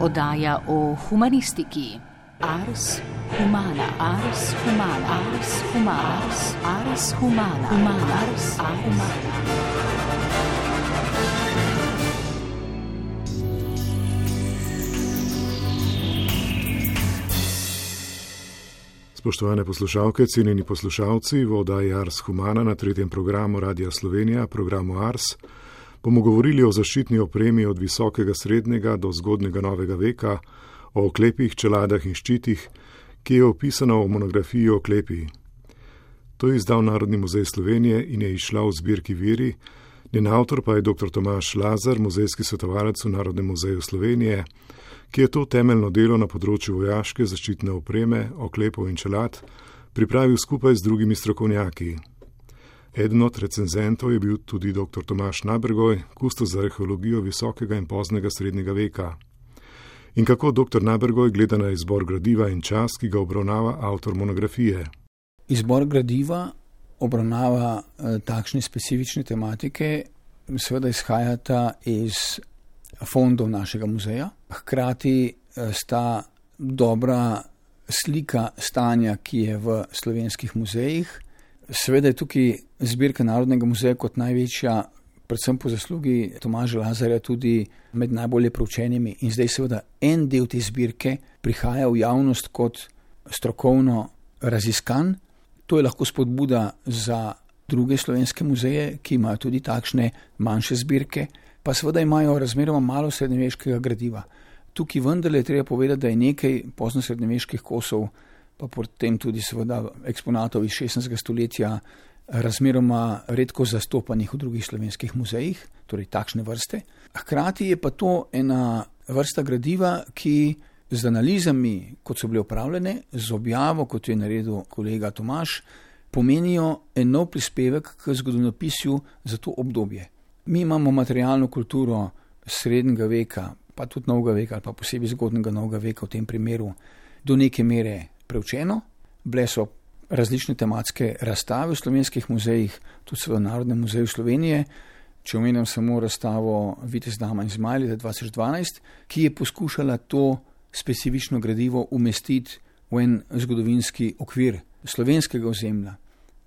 oddaja o humanistiki. Ars humana, ars humana, ars humana, ars humana, humana, ars humana. Spoštovane poslušalke, cenjeni poslušalci, v oddaji Ars Humana na tretjem programu Radia Slovenija, programu Ars, bomo govorili o zaščitni opremi od visokega srednjega do zgodnega novega veka, o oklepih, čeladah in ščitih, ki je opisano v monografiji o oklepi. To je izdal Narodni muzej Slovenije in je išla v zbirki Viri, njen avtor pa je dr. Tomaš Lazar, muzejski svetovalec v Narodnem muzeju Slovenije, ki je to temeljno delo na področju vojaške zaščitne opreme, oklepov in čelad pripravil skupaj z drugimi strokovnjaki. Eden od recenzentov je bil tudi dr. Tomaš Nabrgoj, kustos za arheologijo visokega in poznega srednjega veka. In kako dr. Nabrgoj gleda na izbor gradiva in čas, ki ga obravnava avtor monografije. Izbor gradiva obravnava eh, takšne specifične tematike, seveda izhajata iz fondov našega muzeja. Hkrati eh, sta dobra slika stanja, ki je v slovenskih muzejih. Seveda je tukaj zbirka Narodnega muzeja kot največja, predvsem po zaslugi Tomaža Lazarja, tudi med najbolje proučenimi. In zdaj seveda en del te zbirke prihaja v javnost kot strokovno raziskan. To je lahko spodbuda za druge slovenske muzeje, ki imajo tudi takšne manjše zbirke, pa seveda imajo razmeroma malo srednjeveškega gradiva. Tukaj vendarle je treba povedati, da je nekaj pozno srednjeveških kosov, pa potem tudi seveda eksponatov iz 16. stoletja, razmeroma redko zastopanih v drugih slovenskih muzejih, torej takšne vrste. Hkrati je pa to ena vrsta gradiva, ki z analizami, kot so bile upravljene, z objavo, kot je naredil kolega Tomaš, pomenijo en nov prispevek k zgodovinopisju za to obdobje. Mi imamo materialno kulturo srednjega veka, pa tudi novega veka, ali pa posebej zgodnega novega veka v tem primeru, do neke mere preučeno. Bile so različne tematske razstave v slovenskih muzejih, tudi v Narodnem muzeju Slovenije. Če omenjam samo razstavo Vitez Dama in Zmaj leta 2012, ki je poskušala to specifično gradivo umestiti v en zgodovinski okvir slovenskega ozemlja.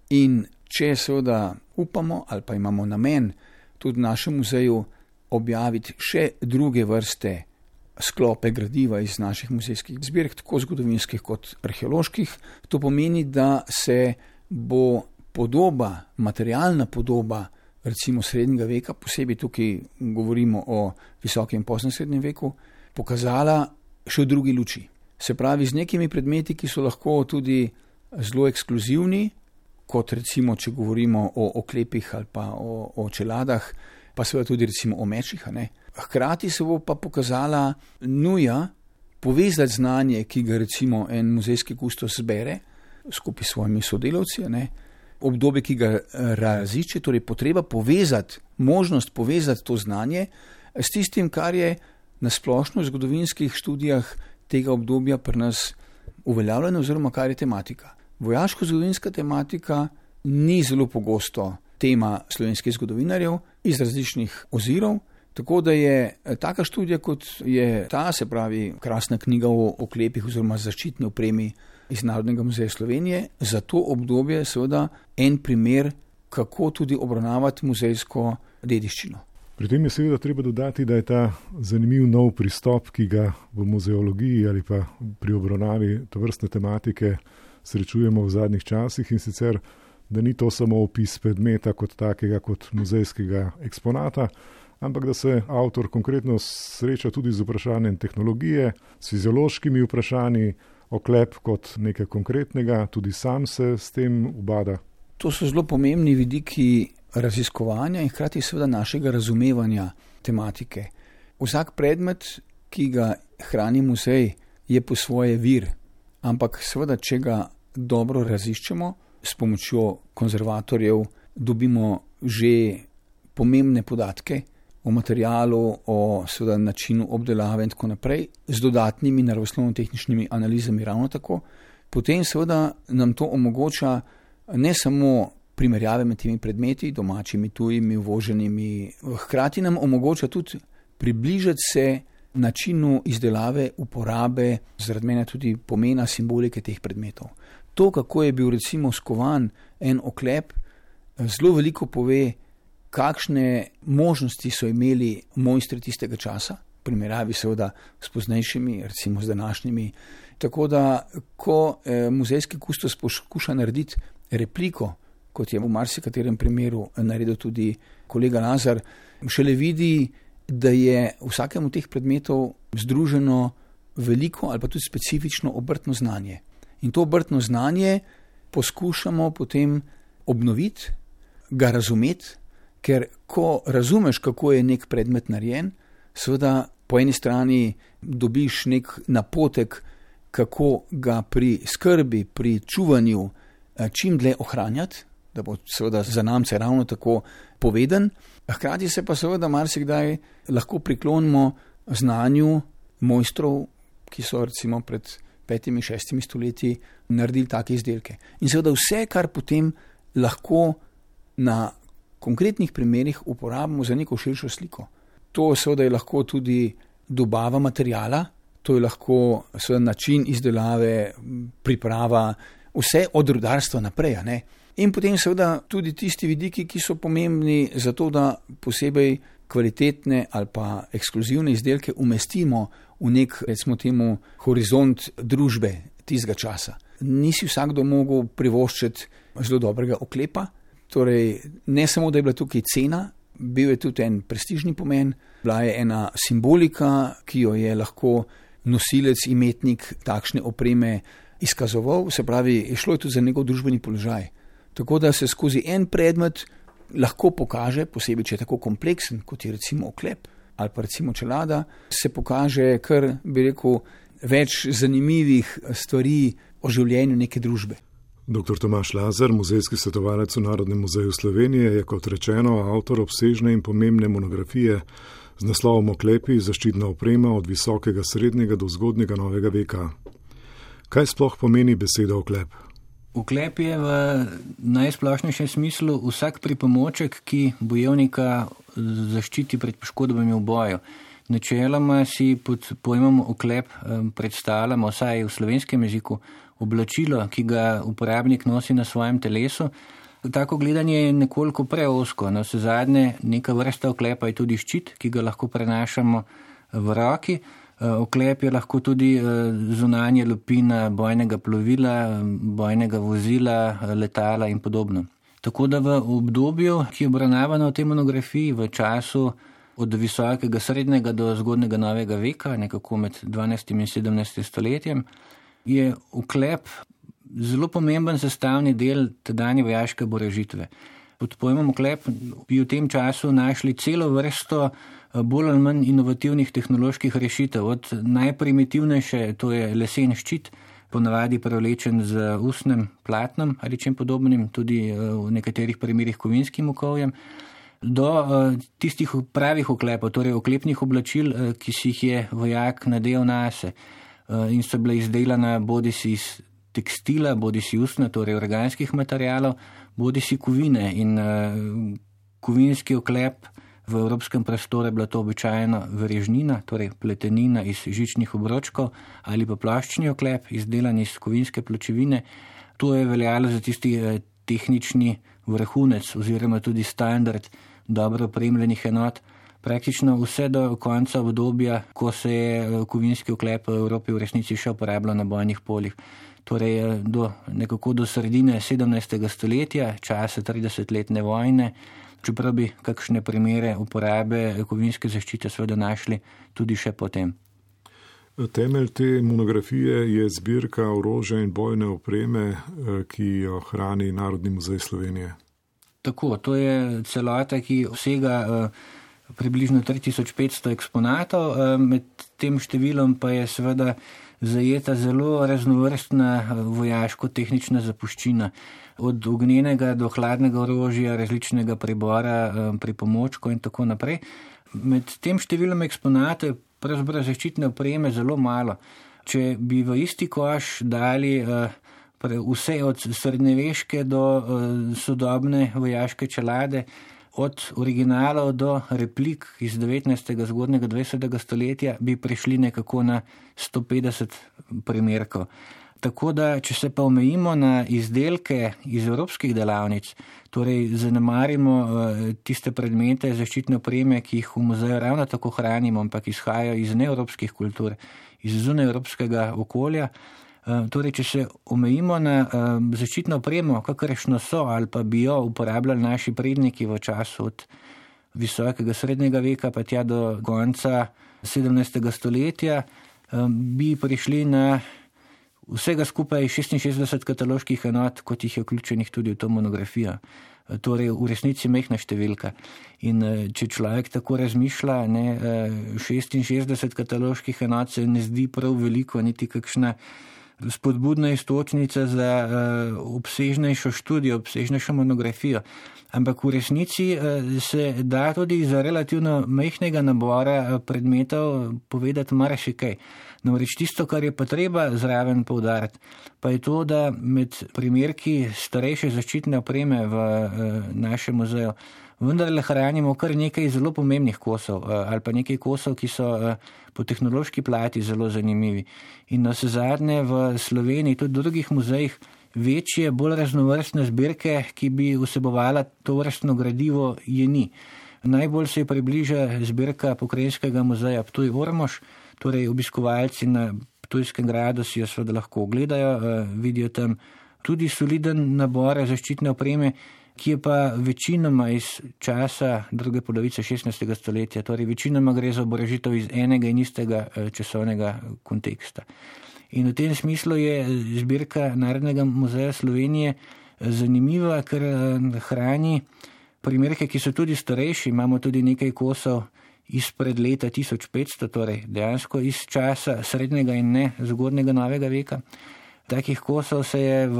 In če seveda upamo ali pa imamo namen, tudi v našem muzeju objaviti še druge vrste sklope gradiva iz naših muzejskih zbirk, tako zgodovinskih kot arheoloških. To pomeni, da se bo podoba, materialna podoba, recimo srednjega veka, posebej tukaj govorimo o visokem in poznem srednjem veku, pokazala še v drugi luči. Se pravi, z nekimi predmeti, ki so lahko tudi zelo ekskluzivni, kot recimo, če govorimo o oklepih ali pa o, o čeladah, pa seveda tudi recimo o mečih. Hkrati se bo pa pokazala nuja povezati znanje, ki ga recimo en muzejski kustos zbere skupaj s svojimi sodelavci, ne? obdobje, ki ga raziče, torej potreba povezati, možnost povezati to znanje s tistim, kar je na splošno v zgodovinskih študijah tega obdobja pri nas uveljavljeno, oziroma kar je tematika. Vojaško-zgodovinska tematika ni zelo pogosto tema slovenskih zgodovinarjev iz različnih ozirov. Tako da je taka študija, kot je ta, se pravi, krasna knjiga o oklepih oziroma zaščitni opremi iz Narodnega muzeja Slovenije, za to obdobje seveda en primer, kako tudi obravnavati muzejsko dediščino. Pri tem je seveda treba dodati, da je ta zanimiv nov pristop, ki ga v muzeologiji ali pa pri obravnavi to vrstne tematike srečujemo v zadnjih časih in sicer, da ni to samo opis predmeta kot takega, kot muzejskega eksponata, ampak da se avtor konkretno sreča tudi z vprašanjem tehnologije, s fiziološkimi vprašanji, oklep kot nekaj konkretnega, tudi sam se s tem ubada. To so zelo pomembni vidiki raziskovanja in hkrati seveda našega razumevanja tematike. Vsak predmet, ki ga hrani muzej, je po svoje vir, ampak seveda, če ga dobro raziščemo, s pomočjo konzervatorjev dobimo že pomembne podatke o materialu, o seveda, načinu obdelave in tako naprej, z dodatnimi naravoslovno-tehničnimi analizami ravno tako, potem seveda nam to omogoča ne samo primerjave med temi predmeti, domačimi, tujimi, uvoženimi, hkrati nam omogoča tudi približati se načinu izdelave, uporabe, zaradi mene tudi pomena simbolike teh predmetov. To, kako je bil recimo skovan en oklep, zelo veliko pove, kakšne možnosti so imeli mojstri tistega časa, v primerjavi seveda s poznejšimi, recimo z današnjimi. Tako da, ko eh, muzejski kustos poskuša narediti repliko, kot je v marsikaterem primeru naredil tudi kolega Lazar, šele vidi, da je v vsakem od teh predmetov združeno veliko ali pa tudi specifično obrtno znanje. In to obrtno znanje poskušamo potem obnoviti, ga razumeti, ker ko razumeš, kako je nek predmet narejen, seveda po eni strani dobiš nek napotek, kako ga pri skrbi, pri čuvanju eh, čim dlje ohranjati, da bo seveda za namce ravno tako poveden. Hkrati se pa seveda marsikdaj lahko priklonimo znanju mojstrov, ki so recimo pred petimi, šestimi stoletji naredili take izdelke. In seveda vse, kar potem lahko na konkretnih primerih uporabimo za neko širšo sliko. To seveda je lahko tudi dobava materijala, to je lahko seveda način izdelave, priprava, vse od rudarstva naprej. In potem seveda tudi tisti vidiki, ki so pomembni za to, da posebej kvalitetne ali pa ekskluzivne izdelke umestimo v nek, recimo temu, horizont družbe tistega časa. Nisi vsakdo mogel privoščiti zelo dobrega oklepa, torej ne samo, da je bila tukaj cena, bil je tudi en prestižni pomen, bila je ena simbolika, ki jo je lahko nosilec, imetnik takšne opreme izkazoval, se pravi, je šlo je tudi za njegov družbeni položaj. Tako da se skozi en predmet lahko pokaže, posebej če je tako kompleksen, kot je recimo oklep ali pa recimo čelada, se pokaže kar bi rekel več zanimivih stvari o življenju neke družbe. Dr. Tomaš Lazar, muzejski svetovalec v Narodnem muzeju Slovenije, je kot rečeno avtor obsežne in pomembne monografije z naslovom Oklepi zaščitna oprema od visokega srednjega do zgodnega novega veka. Kaj sploh pomeni beseda oklep? Uklep je v najsplošnejšem smislu vsak pripomoček, ki bojevnika zaščiti pred poškodbami v boju. Načeloma si pod pojmom oklep predstavljamo, vsaj v slovenskem jeziku, oblačilo, ki ga uporabnik nosi na svojem telesu. Tako gledanje je nekoliko preosko. Na vse zadnje, neka vrsta oklepa je tudi ščit, ki ga lahko prenašamo v roki. Eh, oklep je lahko tudi eh, zunanje lupina bojnega plovila, bojnega vozila, eh, letala in podobno. Tako da v obdobju, ki je obravnavano v tej monografiji, v času od visokega srednjega do zgodnega novega veka, nekako med 12 in 17 stoletjem, je oklep zelo pomemben sestavni del tedanje vojaške borežitve. Pod pojmom oklep bi v tem času našli celo vrsto bolj ali manj inovativnih tehnoloških rešitev. Od najprimitivnejše, to je lesen ščit, ponavadi prevlečen z usnem platnom ali čem podobnim, tudi eh, v nekaterih primerjih kovinskim okovjem, do eh, tistih pravih oklepov, torej oklepnih oblačil, eh, ki si jih je vojak nadel na se in so bile izdelane bodi si iz tekstila, bodi si usna, torej organskih materijalov, bodi si kovine in kovinski oklep V evropskem prostoru je bila to običajna verežnina, torej pletenina iz žičnih obročkov ali pa plaščni oklep, izdelan iz kovinske pločevine. To je veljalo za tisti eh, tehnični vrhunec oziroma tudi standard dobro opremljenih enot. Praktično vse do konca obdobja, ko se je eh, kovinski oklep v Evropi v resnici še uporabljal na bojnih poljih. Torej eh, do, nekako do sredine 17. stoletja, časa 30-letne vojne, čeprav bi kakšne primere uporabe kovinske zaščite seveda našli tudi še potem. Temelj te monografije je zbirka orožja in bojne opreme, eh, ki jo hrani Narodni muzej Slovenije. Tako, to je celota, ki vsega eh, približno 3500 eksponatov, eh, med tem številom pa je seveda zajeta zelo raznovrstna vojaško-tehnična zapuščina od ognjenega do hladnega orožja, različnega pribora, eh, pripomočkov in tako naprej. Med tem številom eksponatov je pravzaprav zaščitne opreme zelo malo. Če bi v isti koš dali eh, vse od srednjeveške do eh, sodobne vojaške čelade, od originalov do replik iz 19. zgodnega 20. stoletja bi prišli nekako na 150 primerkov. Tako da, če se pa omejimo na izdelke iz evropskih delavnic, torej zanemarimo eh, tiste predmete zaščitne opreme, ki jih v muzeju ravno tako hranimo, ampak izhajajo iz neevropskih kultur, iz zunajevropskega okolja. Eh, torej, če se omejimo na eh, zaščitno opremo, kakršno so ali pa bi jo uporabljali naši predniki v času od visokega srednjega veka pa tja do konca 17. stoletja, bi prišli na Vsega skupaj 66 kataloških enot, kot jih je vključenih tudi v to monografijo. Torej, v resnici mehna številka. In eh, če človek tako razmišlja, ne, 66 eh, kataloških enot se ne zdi prav veliko, niti kakšna spodbudna istočnica za uh, obsežnejšo študijo, obsežnejšo monografijo. Ampak v resnici uh, se da tudi za relativno mehkega nabora predmetov povedati marsikaj. Namreč tisto, kar je pa treba zraven povdariti, pa je to, da med primerki starejše zaščitne opreme v našem muzeju vendarle hranimo kar nekaj zelo pomembnih kosov uh, ali pa nekaj kosov, ki so uh, po tehnološki plati zelo zanimivi. In na vse zadnje v Sloveniji, tudi v drugih muzejih, večje, bolj raznovrstne zbirke, ki bi vsebovala to vrstno gradivo, je ni. Najbolj se približa zbirka pokrajinskega muzeja Ptuj Ormož, torej obiskovalci na Ptujskem gradu si jo seveda lahko ogledajo, eh, vidijo tam tudi soliden nabor zaščitne opreme, ki je pa večinoma iz časa druge polovice 16. stoletja, torej večinoma gre za oborožitev iz enega in istega eh, časovnega konteksta. In v tem smislu je zbirka Narodnega muzeja Slovenije eh, zanimiva, ker eh, hrani primerke, ki so tudi starejši. Imamo tudi nekaj kosov izpred leta 1500, torej dejansko iz časa srednjega in ne zgodnega novega veka. Takih kosov se je v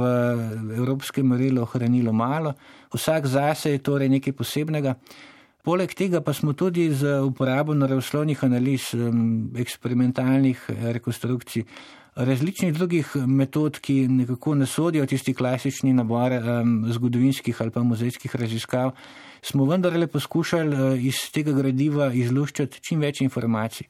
evropskem merilu ohranilo malo, vsak zase je torej nekaj posebnega. Poleg tega pa smo tudi z uporabo naravoslovnih analiz, eksperimentalnih rekonstrukcij, različnih drugih metod, ki nekako ne sodijo tisti klasični nabor zgodovinskih ali pa muzejskih raziskav, smo vendarle poskušali eh, iz tega gradiva izluščati čim več informacij.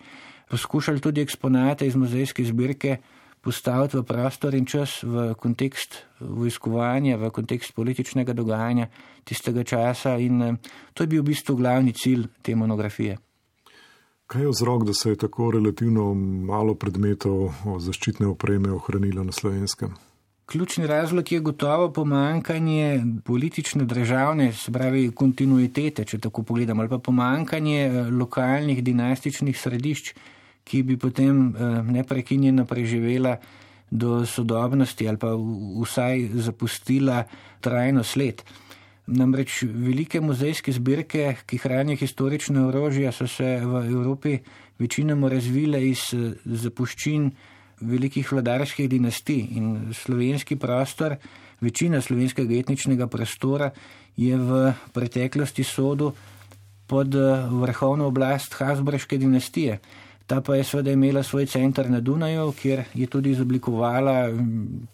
Poskušali tudi eksponate iz muzejske zbirke postaviti v prostor in čas, v kontekst vojskovanja, v kontekst političnega dogajanja tistega časa in eh, to je bil v bistvu glavni cilj te monografije. Kaj je vzrok, da se je tako relativno malo predmetov zaščitne opreme ohranilo na slovenskem? Ključni razlog je gotovo pomankanje politične državne, se pravi kontinuitete, če tako pogledamo, ali pa pomankanje eh, lokalnih dinastičnih središč, ki bi potem eh, neprekinjeno preživela do sodobnosti ali pa vsaj zapustila trajno sled. Namreč velike muzejske zbirke, ki hranijo historične orožje, so se v Evropi večinoma razvile iz eh, zapuščin velikih vladarskih dinastij in slovenski prostor, večina slovenskega etničnega prostora je v preteklosti sodu pod eh, vrhovno oblast Habsburške dinastije. Ta pa je seveda imela svoj center na Dunaju, kjer je tudi izoblikovala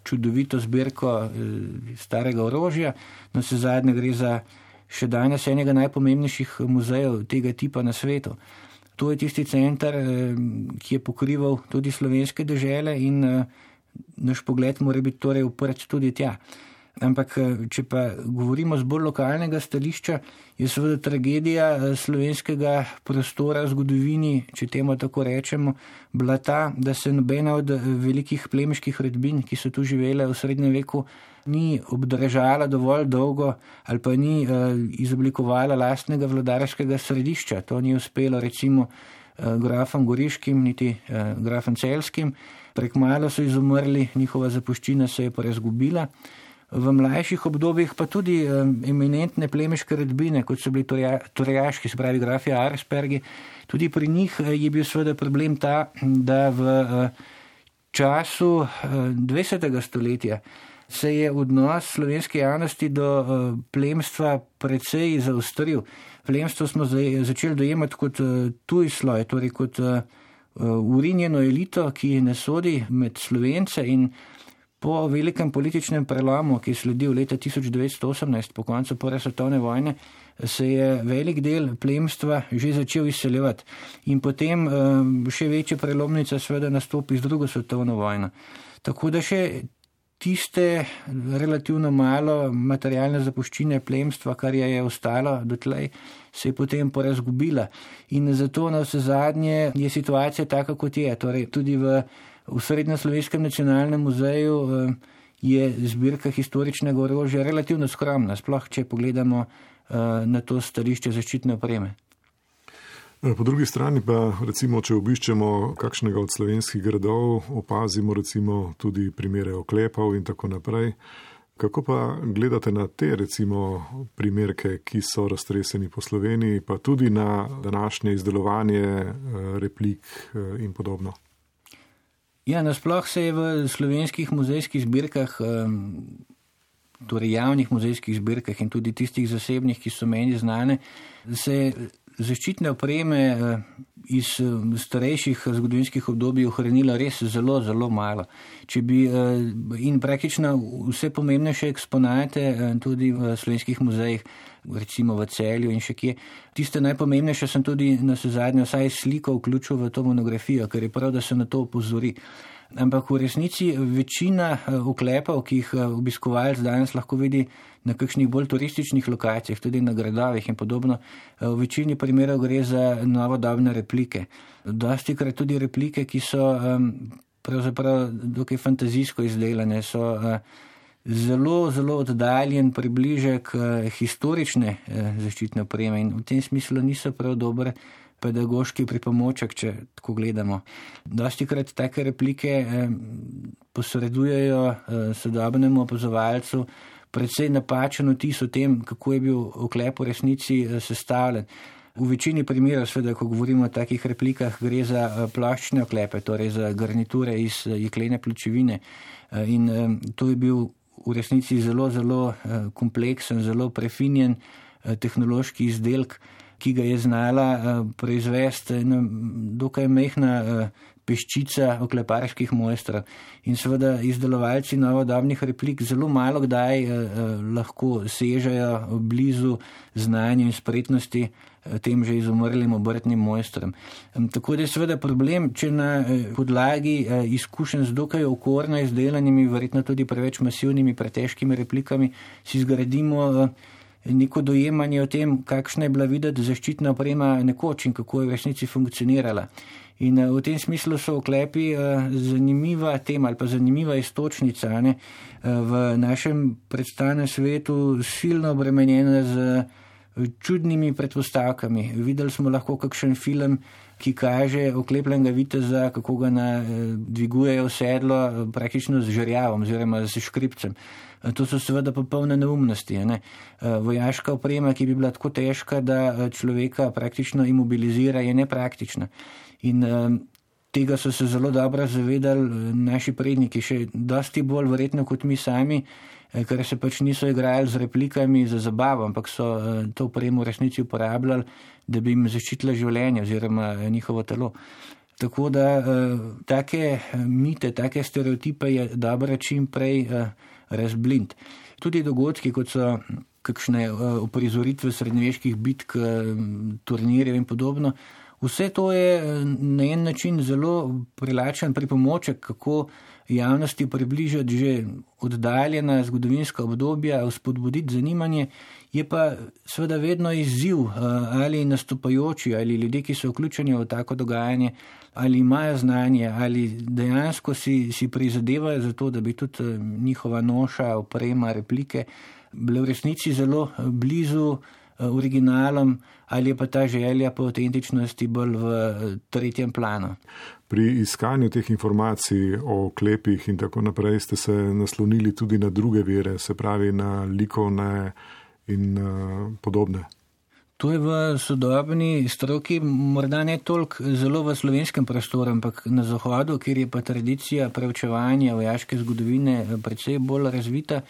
čudovito zbirko eh, starega orožja. No, se zadnje gre za še danes enega najpomembnejših muzejev tega tipa na svetu. To je tisti center, eh, ki je pokrival tudi slovenske države in eh, naš pogled mora biti torej uprt tudi tja. Ampak, eh, če pa govorimo z bolj lokalnega stališča, je seveda tragedija eh, slovenskega prostora v zgodovini, če temu tako rečemo, bila ta, da se nobena od eh, velikih plemiških redbin, ki so tu živele v srednjem veku, ni obdržala dovolj dolgo ali pa ni izoblikovala lastnega vladarskega središča. To ni uspelo recimo grafom Goriškim, niti grafom Celskim. Prek malo so izumrli, njihova zapuščina se je pa razgubila v mlajših obdobjih pa tudi eminentne plemiške redbine, kot so bili torejaški, se pravi grafija Arspergi. Tudi pri njih eh, je bil seveda problem ta, da v eh, času 20. Eh, stoletja se je odnos slovenske javnosti do plemstva precej zaostril. Plemstvo smo začeli dojemati kot tuj sloj, torej kot urinjeno elito, ki ne sodi med slovence in Po velikem političnem prelomu, ki je sledil leta 1918, po koncu Prve svetovne vojne, se je velik del plemstva že začel izseljevati. In potem še večja prelomnica seveda nastopi z drugo svetovno vojno. Tako da še tiste relativno malo materialne zapuščine plemstva, kar je, je ostalo dotlej, se je potem porazgubila. In zato na vse zadnje je situacija taka, kot je. Torej, tudi v, v Srednjeslovenskem nacionalnem muzeju eh, je zbirka historičnega orožja relativno skromna, sploh če pogledamo eh, na to stališče zaščitne opreme. Eh, po drugi strani pa, recimo, če obiščemo kakšnega od slovenskih gradov, opazimo recimo tudi primere oklepov in tako naprej. Kako pa gledate na te recimo primerke, ki so raztreseni po Sloveniji, pa tudi na današnje izdelovanje replik in podobno? Ja, nasploh se je v slovenskih muzejskih zbirkah, torej javnih muzejskih zbirkah in tudi tistih zasebnih, ki so meni znane, se zaščitne opreme eh, iz eh, starejših zgodovinskih obdobij ohranila res zelo, zelo malo. Če bi eh, in praktično vse pomembnejše eksponate tudi v slovenskih muzejih, recimo v celju in še kje, tiste najpomembnejše sem tudi na se zadnjo vsaj sliko vključil v to monografijo, ker je prav, da se na to upozori. Ampak v resnici večina eh, oklepov, ki jih eh, obiskovalec danes lahko vidi na kakšnih bolj turističnih lokacijah, tudi na gradovih in podobno, eh, v večini primerov gre za novodobne replike. Dosti krat tudi replike, ki so pravzaprav dokaj fantazijsko izdelane, so zelo, zelo oddaljen približek historične zaščitne opreme in v tem smislu niso prav dobre pedagoški pripomoček, če tako gledamo. Dosti krat take replike eh, posredujejo eh, sodobnemu opozovalcu predvsej napačen vtis o tem, kako je bil oklep v resnici eh, sestavljen. V večini primerov, seveda, ko govorimo o takih replikah, gre za plaščne oklepe, torej za garniture iz jeklene pločevine. In to je bil v resnici zelo, zelo kompleksen, zelo prefinjen tehnološki izdelek ki ga je znala uh, proizvesti ena dokaj mehna uh, peščica okleparskih mojstrov. In seveda izdelovalci novodobnih replik zelo malo kdaj uh, lahko sežejo blizu znanju in spretnosti tem že izumrlim obrtnim mojstrom. Tako da je seveda problem, če na podlagi izkušenj z dokaj okorno izdelanimi, verjetno tudi preveč masivnimi, pretežkimi replikami, si zgradimo neko dojemanje o tem, kakšna je bila videti zaščitna oprema nekoč in kako je v resnici funkcionirala. In eh, v tem smislu so oklepi eh, zanimiva tema ali pa zanimiva istočnica ne, eh, v našem predstavnem svetu, silno obremenjena z čudnimi predpostavkami. Videli smo lahko kakšen film, ki kaže oklepljenega viteza, kako ga na, dvigujejo sedlo praktično z žerjavom oziroma z škripcem. To so seveda popolne neumnosti. Ne? Eh, vojaška oprema, ki bi bila tako težka, da eh, človeka praktično imobilizira, je nepraktična. In eh, tega so se zelo dobro zavedali naši predniki, še dosti bolj verjetno kot mi sami, ker se pač niso igrali z replikami za zabavo, ampak so to opremo v resnici uporabljali, da bi jim zaščitila življenje oziroma njihovo telo. Tako da take mite, take stereotipe je dobro čim prej razblind. Tudi dogodki, kot so kakšne uprizoritve eh, srednjeveških bitk, eh, turnirjev in podobno, vse to je eh, na en način zelo prilačen pripomoček, kako javnosti približati že oddaljena zgodovinska obdobja, vzpodbuditi zanimanje, je pa seveda vedno izziv ali nastopajoči ali ljudje, ki so vključeni v tako dogajanje, ali imajo znanje, ali dejansko si, si prizadevajo za to, da bi tudi eh, njihova noša, oprema, replike bile v resnici zelo eh, blizu eh, originalom, ali je pa ta želja po avtentičnosti bolj v tretjem planu. Pri iskanju teh informacij o klepih in tako naprej ste se naslonili tudi na druge vere, se pravi na likovne in podobne. To je v sodobni stroki, morda ne toliko zelo v slovenskem prostoru, ampak na zahodu, kjer je pa tradicija preučevanja vojaške zgodovine eh, predvsej bolj razvita.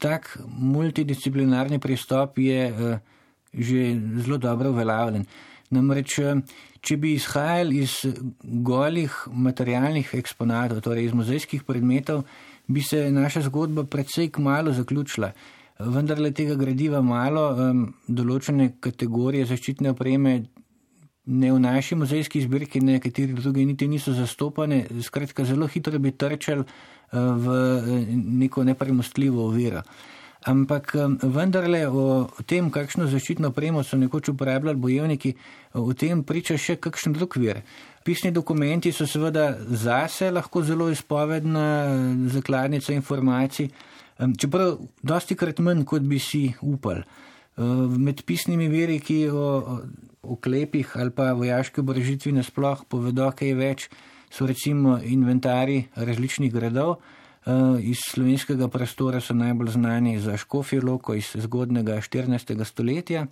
Tak multidisciplinarni pristop je eh, že zelo dobro uveljavljen. Namreč, če bi izhajali iz golih materialnih eksponatov, torej iz muzejskih predmetov, bi se naša zgodba predvsej kmalo zaključila. Vendar le tega gradiva malo, določene kategorije zaščitne opreme ne v naši muzejski zbirki, ne kateri drugi niti niso zastopane, skratka zelo hitro bi trčali v neko nepremostljivo oviro. Ampak vendarle o tem, kakšno zaščitno opremo so nekoč uporabljali bojevniki, o tem priča še kakšen drug vir. Pisni dokumenti so seveda zase lahko zelo izpovedna zakladnica informacij, čeprav dosti krat manj, kot bi si upal. Med pisnimi viri, ki o oklepih ali pa vojaški oborožitvi nasploh povedo kaj več, so recimo inventari različnih gradov. Iz slovenskega prostora so najbolj znani za Škofijo Loko iz zgodnega 14. stoletja.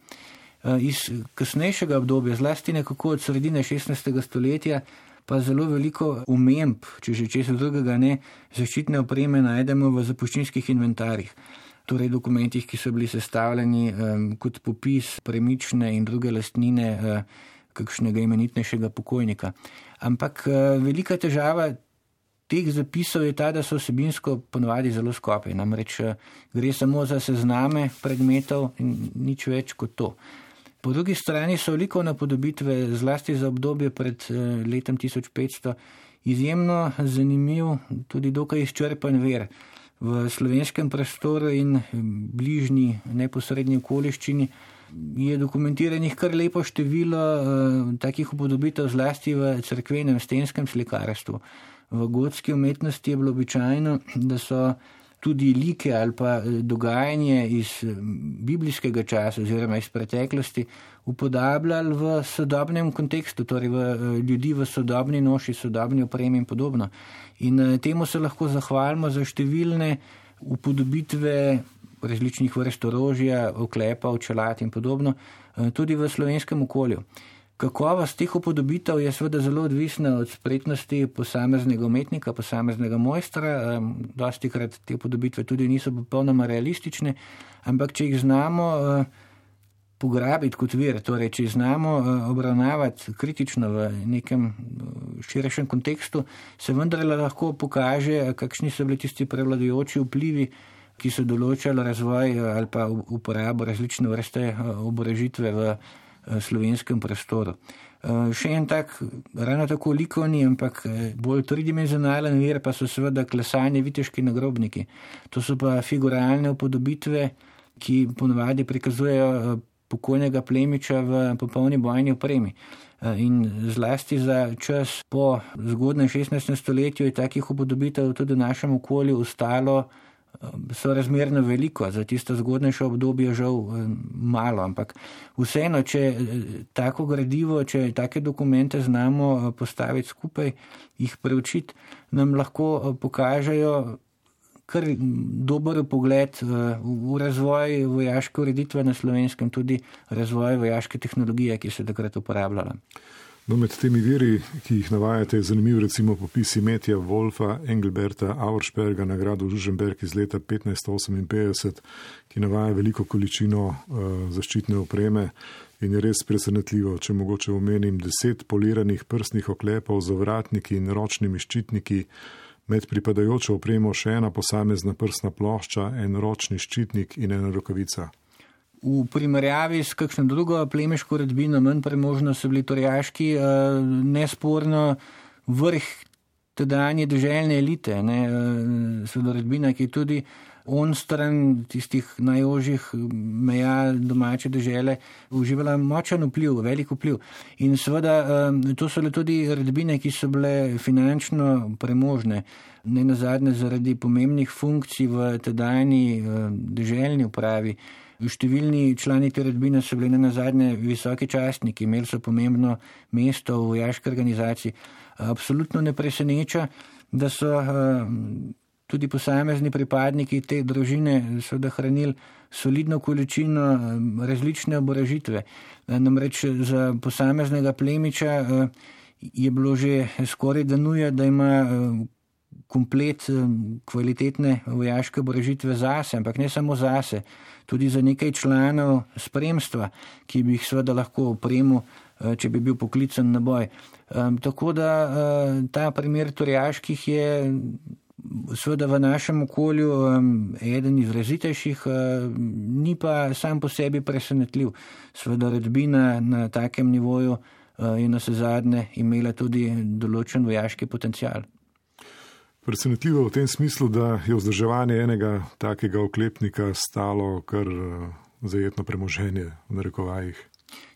Iz kasnejšega obdobja, zlasti nekako od sredine 16. stoletja, pa zelo veliko umemb, če že česa drugega ne, zaščitne opreme najdemo v zapuščinskih inventarjih. Torej, dokumentih, ki so bili sestavljeni um, kot popis premične in druge lastnine uh, kakšnega imenitnejšega pokojnika. Ampak uh, velika težava teh zapisov je ta, da so vsebinsko ponovadi zelo skopi. Namreč eh, gre samo za sezname predmetov in nič več kot to. Po drugi strani so veliko napodobitve, zlasti za obdobje pred eh, letom 1500, izjemno zanimiv, tudi dokaj izčrpen ver. V slovenskem prostoru in eh, bližnji neposrednji okoliščini je dokumentiranih kar lepo število takih upodobitev, zlasti v crkvenem stenskem slikarstvu v gotski umetnosti je bilo običajno, da so tudi like ali pa eh, dogajanje iz eh, biblijskega časa oziroma iz preteklosti upodabljali v sodobnem kontekstu, torej v eh, ljudi v sodobni noši, sodobni opremi in podobno. In temu se lahko zahvalimo za številne upodobitve različnih vrst orožja, oklepa, čelat in podobno, tudi v slovenskem okolju. Kakovost teh upodobitev je seveda zelo odvisna od spretnosti posameznega umetnika, posameznega mojstra. Dosti krat te upodobitve tudi niso popolnoma realistične, ampak če jih znamo eh, pograbiti kot vir, torej če jih znamo eh, obravnavati kritično v nekem eh, širšem kontekstu, se vendarle lahko pokaže, kakšni so bili tisti prevladujoči vplivi, ki so določali razvoj ali pa uporabo različne vrste oborožitve v. Eh, slovenskem prostoru. Eh, še en tak, ravno tako likovni, ampak eh, bolj tridimenzionalen vir pa so seveda klesanje viteški nagrobniki. To so pa figuralne upodobitve, ki ponovadi prikazujejo pokojnega plemiča v popolni bojni opremi. In zlasti za čas po zgodnem 16. stoletju je takih upodobitev tudi v našem okolju ostalo so razmerno veliko, za tisto zgodnejše obdobje žal eh, malo, ampak vseeno, če eh, tako gradivo, če take dokumente znamo eh, postaviti skupaj, jih preučiti, nam lahko pokažejo kar dober pogled v razvoj vojaške ureditve na slovenskem, tudi razvoj vojaške tehnologije, ki se takrat uporabljala. No, med temi viri, ki jih navajate, je zanimiv recimo popis Metja Wolfa Engelberta Auersperga na gradu Žuženberg iz leta 1558, ki navaja veliko količino uh, zaščitne opreme in je res presenetljivo, če mogoče omenim deset poliranih prstnih oklepov z vratniki in ročnimi ščitniki, med pripadajočo opremo še ena posamezna prstna plošča, en ročni ščitnik in ena rokavica. V primerjavi s kakšno drugo plemiško redbino, manj premožno so bili torjaški, eh, nesporno vrh tedanje državne elite, ne, eh, so redbina, ki je tudi on stran tistih najožjih meja domače države uživala močan vpliv, velik vpliv. In seveda eh, to so le tudi redbine, ki so bile finančno premožne, ne nazadnje zaradi pomembnih funkcij v tedajni državni upravi. Številni člani te rodbine so bili na zadnje visoki častniki, imeli so pomembno mesto v vojaški organizaciji. Absolutno ne preseneča, da so eh, tudi posamezni pripadniki te družine seveda hranili solidno količino eh, različne oboražitve. Eh, namreč za posameznega plemiča je bilo že skoraj da nuja, da ima komplet kvalitetne vojaške oborožitve zase, ampak ne samo zase, tudi za nekaj članov spremstva, ki bi jih seveda lahko opremil, če bi bil poklican na boj. Tako da ta primer Torjaških je seveda v našem okolju eden izrazitejših, ni pa sam po sebi presenetljiv. Seveda redbina na takem nivoju je na se zadnje imela tudi določen vojaški potencial. Presenetljivo v tem smislu, da je vzdrževanje enega takega oklepnika stalo kar zajetno premoženje v narekovajih.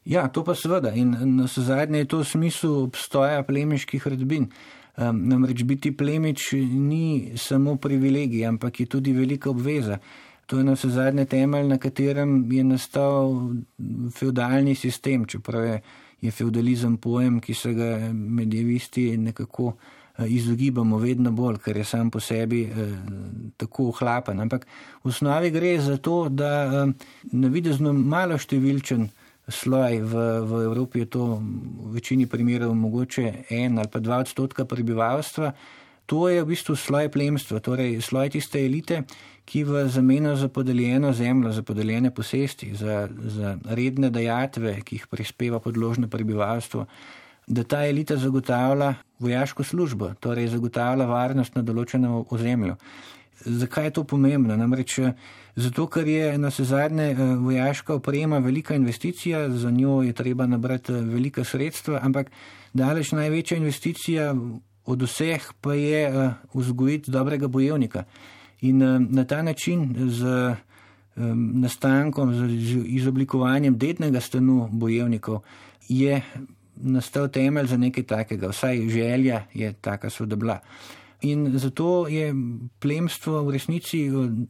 Ja, to pa seveda in na zadnje je to v smislu obstoja plemiških redbin. Um, namreč biti plemič ni samo privilegij, ampak je tudi velika obveza. To je na vse zadnje temelj, na katerem je nastal feudalni sistem, čeprav je, je feudalizem pojem, ki se ga medievisti nekako izogibamo vedno bolj, ker je sam po sebi eh, tako ohlapen. Ampak v osnovi gre za to, da eh, navidezno malo številčen sloj v, v Evropi je to v večini primerov mogoče en ali pa dva odstotka prebivalstva. To je v bistvu sloj plemstva, torej sloj tiste elite, ki v zameno za podeljeno zemljo, za podeljene posesti, za, za redne dajatve, ki jih prispeva podložno prebivalstvo, da ta elita zagotavlja vojaško službo, torej zagotavlja varnost na določenem ozemlju. Zakaj je to pomembno? Namreč zato, ker je na se zadnje eh, vojaška oprema velika investicija, za njo je treba nabrati eh, velika sredstva, ampak daleč največja investicija od vseh pa je eh, vzgojiti dobrega bojevnika. In na ta način z nastankom, z izoblikovanjem dednega stanu bojevnikov je nastal temelj za nekaj takega, vsaj želja je taka sodobla. In zato je plemstvo v resnici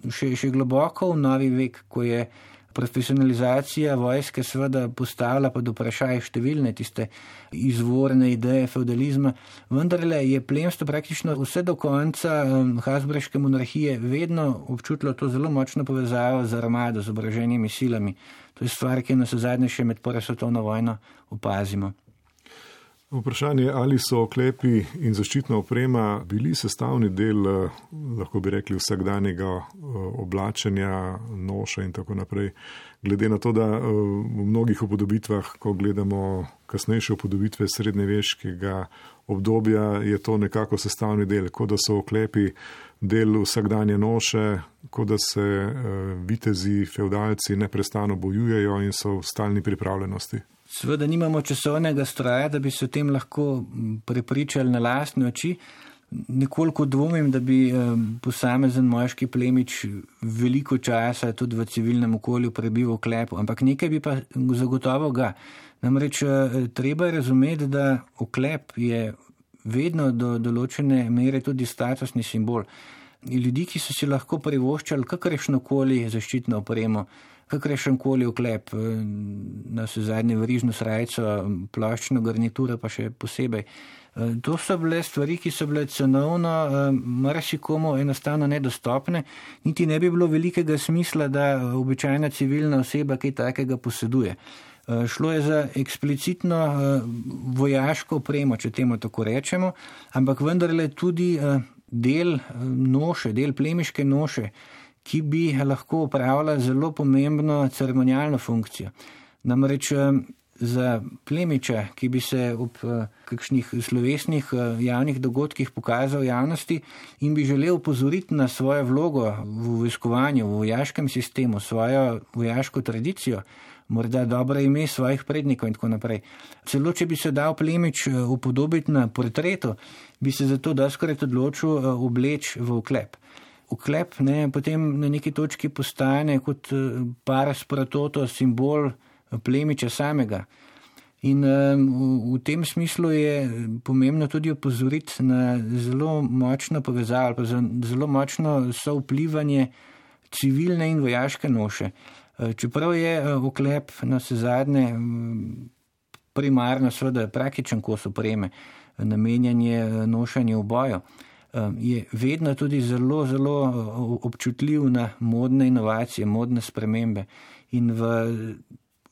še, še globoko v novi vek, ko je profesionalizacija vojske seveda postavila pod vprašaj številne tiste izvorne ideje feudalizma, vendarle je plemstvo praktično vse do konca um, Hasbreške monarhije vedno občutilo to zelo močno povezavo z armado, z obraženimi silami. To je stvar, ki nas zadnje še med prvo svetovno vojno opazimo. Vprašanje je, ali so oklepi in zaščitna oprema bili sestavni del, eh, lahko bi rekli, vsakdanjega eh, oblačenja, noša in tako naprej. Glede na to, da eh, v mnogih upodobitvah, ko gledamo kasnejše upodobitve srednjeveškega obdobja, je to nekako sestavni del, kot da so oklepi del vsakdanje noše, kot da se vitezi, feudalci neprestano bojujejo in so v stalni pripravljenosti. Sveda nimamo časovnega stroja, da bi se o tem lahko prepričali na lastne oči. Nekoliko dvomim, da bi posamezen moški plemič veliko časa tudi v civilnem okolju prebival v klepu, ampak nekaj bi pa zagotovo ga. Namreč eh, treba je razumeti, da oklep je vedno do določene mere tudi statusni simbol. Ljudi, ki so si lahko privoščali kakršno koli zaščitno opremo, kakršen koli oklep, eh, na vse zadnje verižno srajco, plaščno garnituro pa še posebej. Eh, to so bile stvari, ki so bile cenovno eh, marsikomu enostavno nedostopne, niti ne bi bilo velikega smisla, da običajna civilna oseba kaj takega poseduje. Šlo je za eksplicitno vojaško opremo, če temu tako rečemo, ampak vendarle tudi del noše, del plemiške noše, ki bi lahko upravljala zelo pomembno ceremonijalno funkcijo. Namreč eh, za plemiča, ki bi se ob eh, kakšnih slovesnih eh, javnih dogodkih pokazal javnosti in bi želel upozoriti na svojo vlogo v vojskovanju, v vojaškem sistemu, svojo vojaško tradicijo, morda dobro ime svojih prednikov in tako naprej. Celo, če bi se dal plemič upodobiti na portretu, bi se zato doskrat odločil obleč v oklep uklep, ne, potem na neki točki postane kot eh, paras pratoto, simbol eh, plemiča samega. In v, v tem smislu je pomembno tudi opozoriti na zelo močno povezavo, pa zelo močno sovplivanje civilne in vojaške noše. Čeprav je oklep na vse zadnje primarno, seveda, praktičen kos opreme, namenjen je nošenju v boju je vedno tudi zelo, zelo občutljiv na modne inovacije, modne spremembe. In v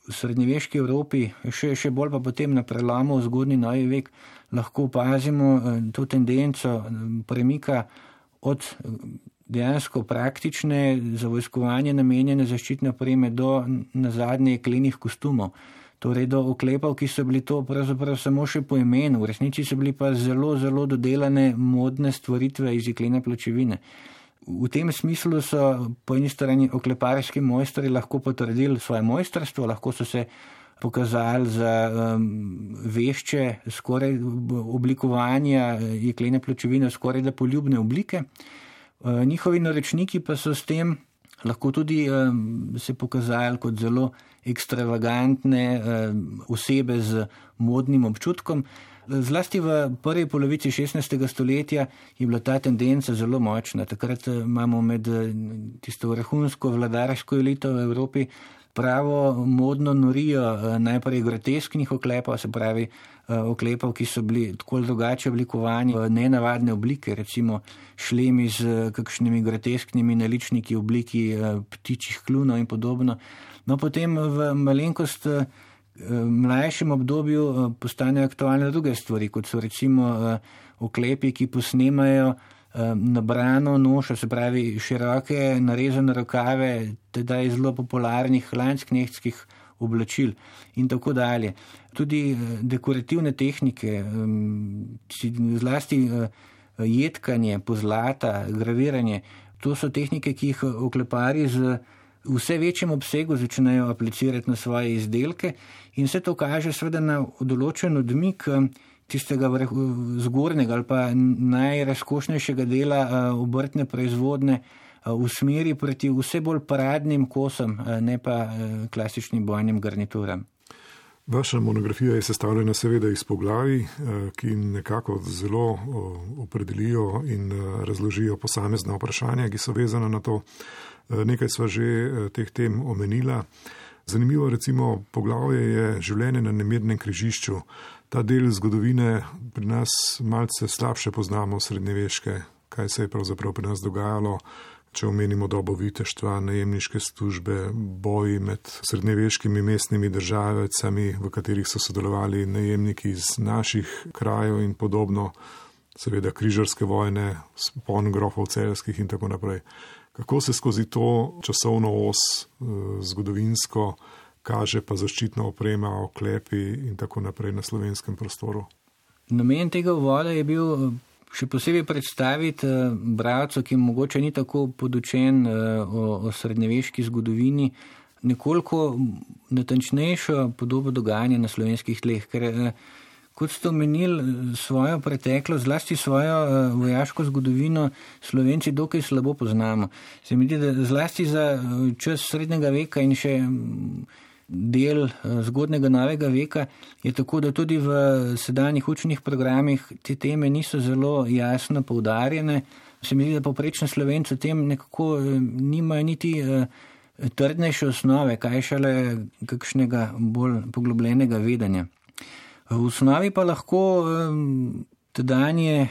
srednjeveški Evropi, še, še bolj pa potem na prelomu v zgodni novi vek, lahko opazimo to tendenco premika od dejansko praktične za vojskovanje namenjene zaščitne opreme do na zadnje klenih kostumov. Torej do oklepov, ki so bili to pravzaprav samo še po imenu, v resnici so bili pa zelo, zelo dodelane modne stvaritve iz jeklene pločevine. V tem smislu so po eni strani okleparski mojstri lahko potrdili svoje mojstrstvo, lahko so se pokazali za um, vešče skoraj oblikovanja jeklene pločevine, skoraj da poljubne oblike. Uh, njihovi naročniki pa so s tem lahko tudi se pokazali kot zelo ekstravagantne osebe z modnim občutkom. Zlasti v prvi polovici 16. stoletja je bila ta tendenca zelo močna. Takrat imamo med tisto vrhunsko vladarsko elito v Evropi pravo modno norijo najprej grotesknih oklepov, se pravi oklepov, ki so bili tako drugače oblikovani v nenavadne oblike, recimo šlemi z kakšnimi grotesknimi naličniki v obliki ptičjih klunov in podobno. No, potem v malenkost mlajšem obdobju postanejo aktualne druge stvari, kot so recimo oklepi, ki posnemajo nabrano nošo, se pravi široke narezane rokave, teda iz zelo popularnih lansknehtskih oblačil in tako dalje. Tudi dekorativne tehnike, zlasti jedkanje, pozlata, graviranje, to so tehnike, ki jih oklepari z vse večjem obsegu začnejo aplicirati na svoje izdelke in vse to kaže seveda na določen odmik tistega zgornjega ali pa najrazkošnejšega dela obrtne proizvodne v smeri proti vse bolj paradnim kosom, ne pa klasičnim bojnim garnituram. Vaša monografija je sestavljena seveda iz poglavi, ki nekako zelo opredelijo in razložijo posamezna vprašanja, ki so vezana na to. Nekaj sva že teh tem omenila. Zanimivo recimo poglavje je življenje na nemirnem križišču. Ta del zgodovine pri nas malce slabše poznamo srednjeveške, kaj se je pravzaprav pri nas dogajalo, če omenimo dobo viteštva, najemniške službe, boji med srednjeveškimi mestnimi državecami, v katerih so sodelovali najemniki iz naših krajev in podobno, seveda križarske vojne, spon grofov celskih in tako naprej. Kako se skozi to časovno os zgodovinsko kaže pa zaščitna oprema, oklepi in tako naprej na slovenskem prostoru? Namen tega uvoda je bil še posebej predstaviti bralcu, ki mogoče ni tako podučen o, o srednjeveški zgodovini, nekoliko natančnejšo podobo dogajanja na slovenskih tleh. Ker, kot ste omenili svojo preteklost, zlasti svojo vojaško zgodovino, slovenci dokaj slabo poznamo. Se mi zdi, da zlasti za čas srednjega veka in še del zgodnega novega veka je tako, da tudi v sedanjih učnih programih te teme niso zelo jasno poudarjene. Se mi zdi, da poprečni slovenci o tem nekako nimajo niti trdnejše osnove, kaj šele kakšnega bolj poglobljenega vedenja. V osnovi pa lahko tedanje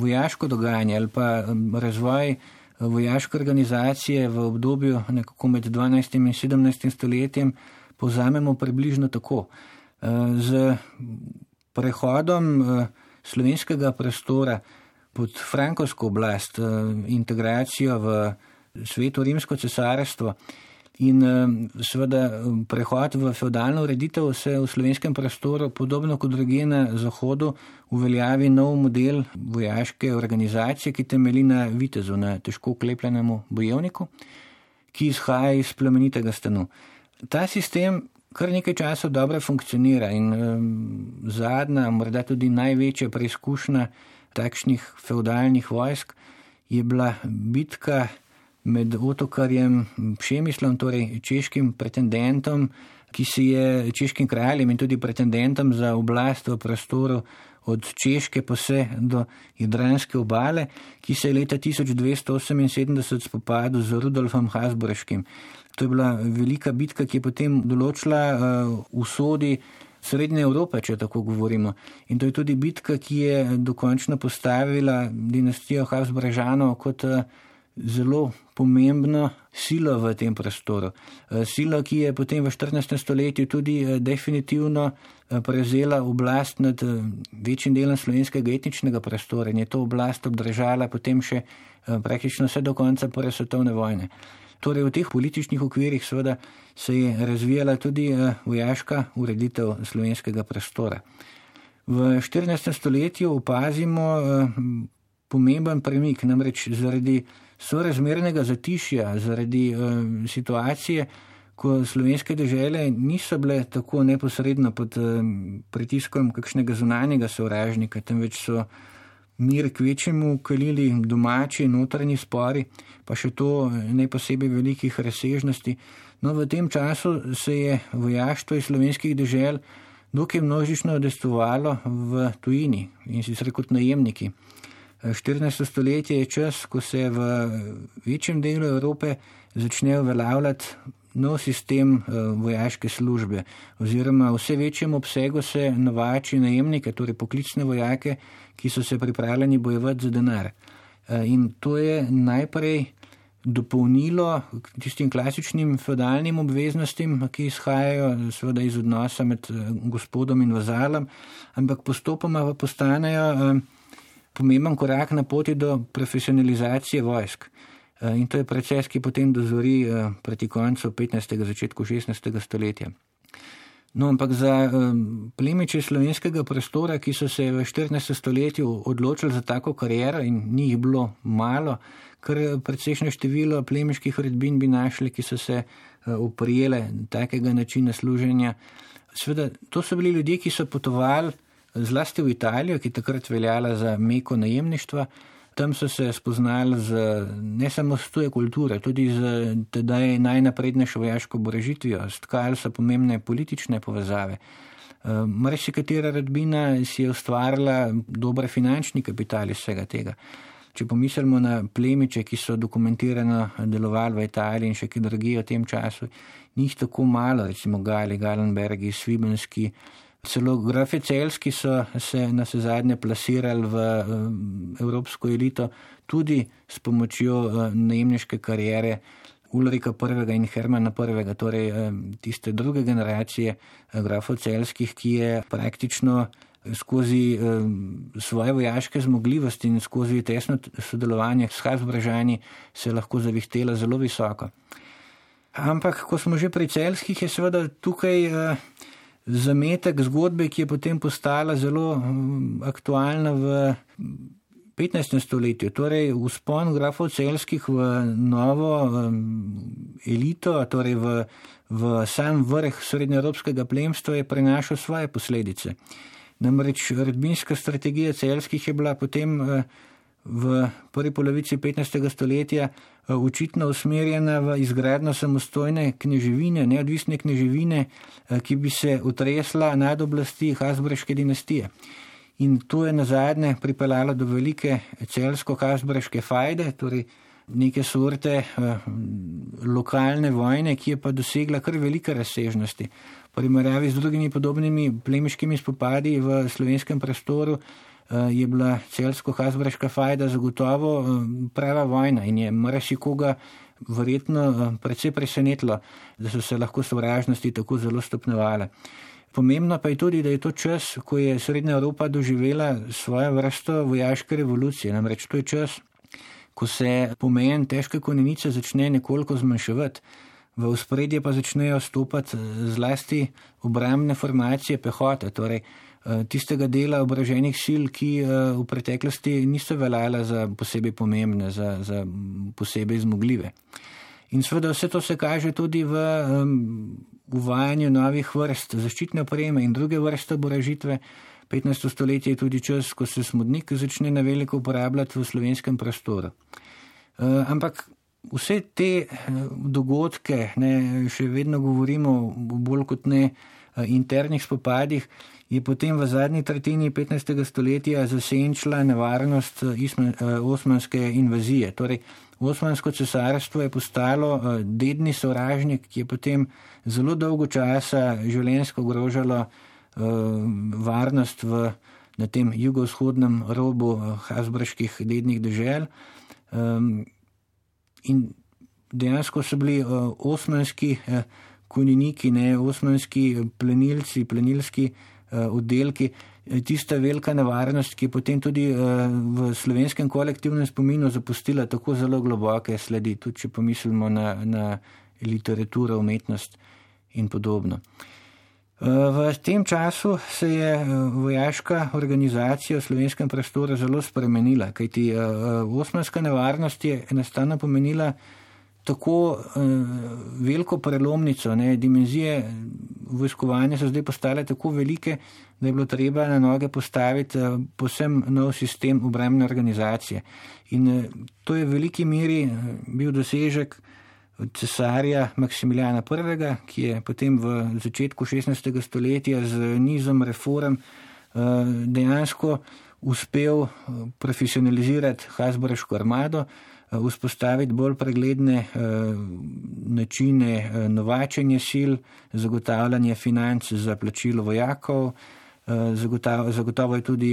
vojaško dogajanje ali pa razvoj vojaške organizacije v obdobju nekako med 12. in 17. stoletjem povzamemo približno tako. Z prehodom slovenskega prostora pod frankovsko oblast, integracijo v sveto rimsko cesarstvo in seveda prehod v feudalno ureditev se v slovenskem prostoru, podobno kot druge na zahodu, uveljavi nov model vojaške organizacije, ki temeli na vitezu, na težko uklepljenemu bojevniku, ki izhaja iz plemenitega stanu ta sistem kar nekaj časa dobro funkcionira in um, zadnja, morda tudi največja preizkušnja takšnih feudalnih vojsk je bila bitka med otokarjem Pšemislom, torej češkim pretendentom, ki si je češkim kraljem in tudi pretendentom za oblast v prostoru od Češke pa vse do Jadranske obale, ki se je leta 1278 spopadel z Rudolfom Hasburškim. To je bila velika bitka, ki je potem določila uh, usodi Srednje Evrope, če tako govorimo. In to je tudi bitka, ki je dokončno postavila dinastijo Habsburžanov kot uh, zelo pomembno silo v tem prostoru. Eh, silo, ki je potem v 14. stoletju tudi eh, definitivno eh, prevzela oblast nad večjim delom slovenskega etničnega prostora in je to oblast obdržala potem še praktično vse do konca prve svetovne vojne. Torej v teh političnih okvirih seveda se je razvijala tudi vojaška ureditev slovenskega prostora. V 14. stoletju opazimo pomemben premik, namreč zaradi sorazmernega zatišja, zaradi uh, situacije, ko slovenske države niso bile tako neposredno pod pritiskom kakšnega zunanjega sovražnika, temveč so mir k večjemu kalili domači notranji spori, pa še to ne posebej velikih razsežnosti. No, v tem času se je vojaštvo iz slovenskih držav dokaj množično odestovalo v tujini in sicer kot najemniki. 14. stoletje je čas, ko se v večjem delu Evrope začne uveljavljati nov sistem eh, vojaške službe, oziroma v vse večjem obsegu se novači najemnike, torej poklicne vojake, ki so se pripravljeni bojevati za denar. Eh, in to je najprej dopolnilo tistim klasičnim feudalnim obveznostim, ki izhajajo seveda iz odnosa med eh, gospodom in vazalom, ampak postopoma pa postanejo pomemben korak na poti do profesionalizacije vojsk. Eh, in to je proces, ki potem dozori eh, proti koncu 15. začetku 16. stoletja. No, ampak za um, plemiče slovenskega prostora, ki so se v 14. stoletju odločili za tako kariero in ni jih bilo malo, ker precejšnje število plemiških redbin bi našli, ki so se uh, uprijele takega načina služenja. Sveda, to so bili ljudje, ki so potovali zlasti v Italijo, ki takrat veljala za meko najemništva. Tam so se spoznali z ne samo s tuje kulture, tudi z tedaj najnaprednejšo vojaško borežitvijo, stkali so pomembne politične povezave. Eh, Marsikatera rodbina si je ustvarila dobre finančni kapital iz vsega tega. Če pomislimo na plemiče, ki so dokumentirano delovali v Italiji in še ki drugi v tem času, njih tako malo, recimo Gali, Galenbergi, Svibenski, Celo grafi celski so se na se zadnje plasirali v evropsko elito tudi s pomočjo eh, najemniške karijere Ulrika I. in Hermana I., torej tiste druge generacije eh, grafov celskih, ki je praktično skozi svoje vojaške zmogljivosti in skozi tesno sodelovanje s Habsburžani se lahko zavihtela zelo visoko. Ampak, ko smo že pri celskih, je seveda tukaj zametek zgodbe, ki je potem postala zelo hm, aktualna v 15. stoletju. Torej, vzpon grafov celskih v novo hm, elito, torej v, v sam vrh srednjeevropskega plemstva, je prenašal svoje posledice. Namreč redbinska strategija celskih je bila potem hm, v prvi polovici 15. stoletja eh, očitno usmerjena v izgradno samostojne kneževine, neodvisne kneževine, eh, ki bi se utresla nad oblasti Hasbreške dinastije. In to je na zadnje pripeljalo do velike celsko-hasbreške fajde, torej neke sorte eh, lokalne vojne, ki je pa dosegla kar velike razsežnosti. Primerjavi z drugimi podobnimi plemiškimi spopadi v slovenskem prostoru, je bila celsko-hazbreška fajda zagotovo eh, prava vojna in je marsikoga verjetno eh, predvsej presenetilo, da so se lahko sovražnosti tako zelo stopnevale. Pomembno pa je tudi, da je to čas, ko je Srednja Evropa doživela svojo vrsto vojaške revolucije. Namreč to je čas, ko se pomen težke konjenice začne nekoliko zmanjševati. V spredje pa začnejo stopati zlasti obrambne formacije pehote, torej Eh, tistega dela obraženih sil, ki eh, v preteklosti niso veljala za posebej pomembne, za, za posebej zmogljive. In seveda vse to se kaže tudi v um, uvajanju novih vrst zaščitne opreme in druge vrste obražitve. 15. stoletje je tudi čas, ko se smodnik začne na veliko uporabljati v slovenskem prostoru. Uh, ampak vse te dogodke, ne, še vedno govorimo bolj kot ne internih spopadih, je potem v zadnji tretjini 15. stoletja zasenčila nevarnost eh, eh, osmanske invazije. Torej, Osmansko cesarstvo je postalo eh, dedni sovražnik, ki je potem zelo dolgo časa življenjsko ogrožalo varnost v, na tem jugovzhodnem robu Hasbrških dednih dežel. Ehm, in dejansko so bili osmanski konjeniki, ne osmanski plenilci, plenilski oddelki. Tista velika nevarnost, ki je potem tudi v slovenskem kolektivnem spominu zapustila tako zelo globoke sledi, tudi če pomislimo na, na literaturo, umetnost in podobno. V tem času se je eh, vojaška organizacija v slovenskem prostoru zelo spremenila, kajti eh, osmanska nevarnost je enostavno pomenila tako eh, veliko prelomnico, ne, dimenzije vojskovanja so zdaj postale tako velike, da je bilo treba na noge postaviti posem nov sistem obrambne organizacije. In to je v veliki meri bil dosežek cesarja Maksimiljana I., ki je potem v začetku 16. stoletja z nizom reform eh, dejansko uspel eh, profesionalizirati Hasboroško armado, eh, vzpostaviti bolj pregledne načine novačenja sil, zagotavljanje financ za plačilo vojakov, zagotovo je tudi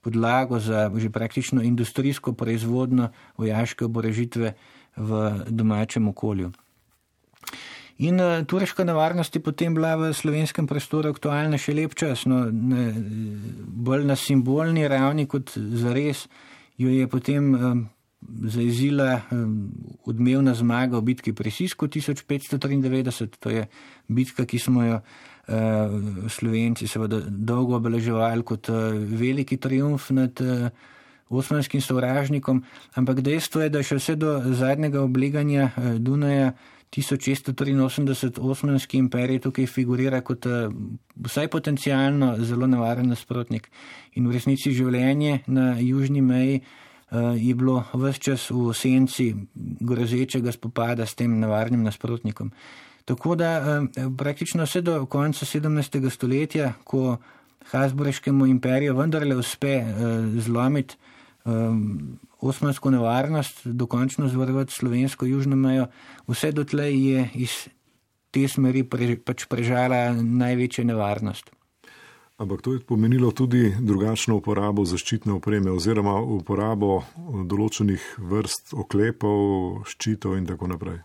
podlago za že praktično industrijsko proizvodno vojaške oborežitve v domačem okolju. In turška nevarnost je potem bila v slovenskem prostoru aktualna še lep čas, no, ne, bolj na simbolni ravni kot zares jo je potem zaizila um, odmevna zmaga v bitki pri Sisku 1593, to je bitka, ki smo jo uh, slovenci seveda dolgo obeleževali kot uh, veliki triumf nad uh, osmanskim sovražnikom, ampak dejstvo je, da še vse do zadnjega obleganja Dunaja 1683 osmanski imperij tukaj figurira kot eh, vsaj potencijalno zelo nevaren nasprotnik. In v resnici življenje na južni meji eh, je bilo vse čas v senci grozečega spopada s tem nevarnim nasprotnikom. Tako da praktično vse do konca 17. stoletja, ko Hasbureškemu imperiju vendarle uspe zlomiti osmansko nevarnost, dokončno zvarovati slovensko južno mejo, vse dotlej je iz te smeri pre, pač prežala največja nevarnost. Ampak to je pomenilo tudi drugačno uporabo zaščitne opreme oziroma uporabo določenih vrst oklepov, ščitov in tako naprej.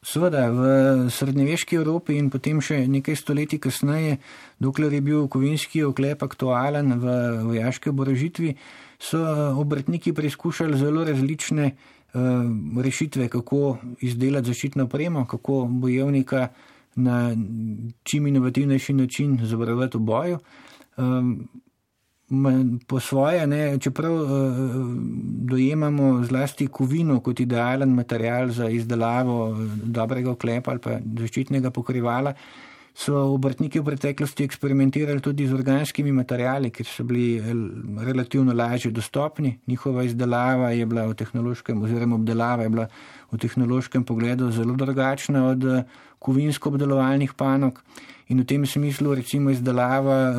Sveda, v srednjeveški Evropi in potem še nekaj stoletij kasneje, dokler je bil kovinski oklep aktualen v vojaški oborožitvi, so eh, obrtniki preizkušali zelo različne uh, rešitve, kako izdelati zaščitno opremo, kako bojevnika na čim inovativnejši način zavarovati v boju. Um, po svoje, ne, čeprav uh, dojemamo zlasti kovino kot idealen material za izdelavo dobrega oklepa ali pa zaščitnega pokrivala, so obrtniki v preteklosti eksperimentirali tudi z organskimi materijali, ker so bili eh, relativno lažje dostopni. Njihova izdelava je bila v tehnološkem, oziroma obdelava je bila v tehnološkem pogledu zelo drugačna od eh, kovinsko obdelovalnih panog. In v tem smislu, recimo, izdelava eh,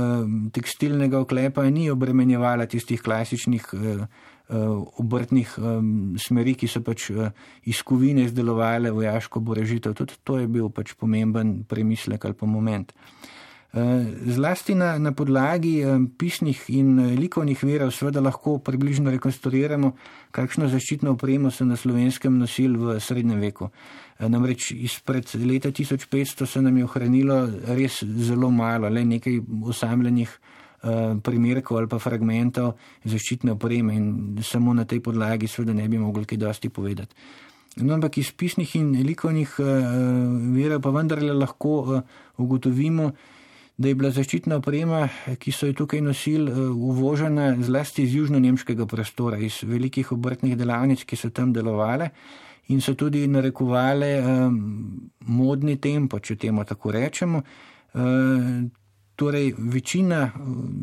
tekstilnega oklepa ni obremenjevala tistih klasičnih obrtnih um, smeri, ki so pač uh, iz kovine izdelovali vojaško borežitev. Tudi to je bil pač pomemben premislek ali pa moment. Uh, zlasti na, na podlagi pisnih in likovnih verov seveda lahko približno rekonstruiramo, kakšno zaščitno opremo so na slovenskem nosili v srednjem veku. Namreč izpred leta 1500 se nam je ohranilo res zelo malo, le nekaj osamljenih Eh, primerkov ali pa fragmentov zaščitne opreme in samo na tej podlagi seveda ne bi mogli kaj dosti povedati. No, ampak iz pisnih in likovnih uh, virov pa vendarle lahko uh, ugotovimo, da je bila zaščitna oprema, ki so jo tukaj nosili, uh, uvožena zlasti iz južno-nemškega prostora, iz velikih obrtnih delavnic, ki so tam delovale in so tudi narekovale um, modni tempo, če temu tako rečemo. Torej, večina eh,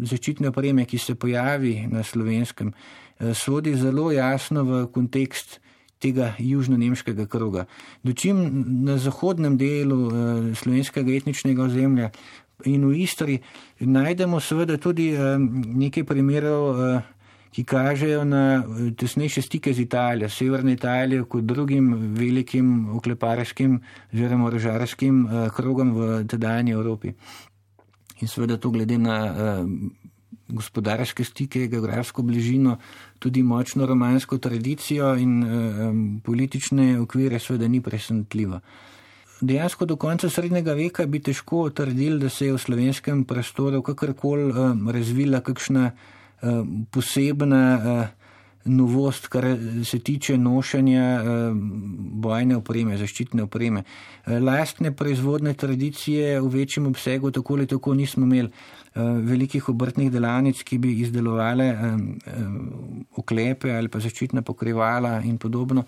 začitne opreme, ki se pojavi na slovenskem, eh, sodi zelo jasno v kontekst tega južno-nemškega kroga. Dočim na zahodnem delu eh, slovenskega etničnega ozemlja in v Istri najdemo seveda tudi nekaj primerov, ki kažejo na tesnejše stike z Italijo, severno Italijo kot drugim velikim okleparskim oziroma rožarskim krogom v tedajni Evropi in seveda to glede na uh, gospodarske stike, geografsko bližino, tudi močno romansko tradicijo in politične okvire, seveda ni presenetljivo. Dejansko do konca srednjega veka bi težko trdili, da se je v slovenskem prostoru kakorkoli razvila kakšna posebna novost, kar se tiče nošenja eh, bojne opreme, zaščitne opreme. Eh, lastne proizvodne tradicije v večjem obsegu tako ali tako nismo imeli eh, velikih obrtnih delavnic, ki bi izdelovali oklepe ali pa zaščitna pokrivala in podobno.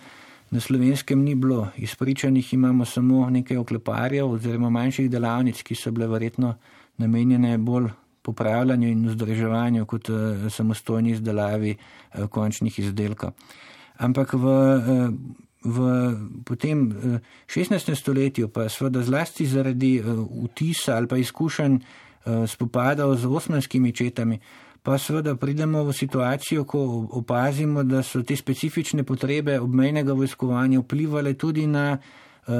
Na slovenskem ni bilo, izpričanih imamo samo nekaj okleparjev oziroma manjših delavnic, ki so bile verjetno namenjene bolj popravljanju in vzdrževanju kot uh, samostojni izdelavi uh, končnih izdelkov. Ampak v, uh, v potem uh, 16. stoletju, pa seveda zlasti zaradi vtisa ali pa izkušenj spopadov z osmanskimi četami, pa seveda pridemo v situacijo, ko opazimo, da so te specifične potrebe obmejnega vojskovanja vplivali tudi na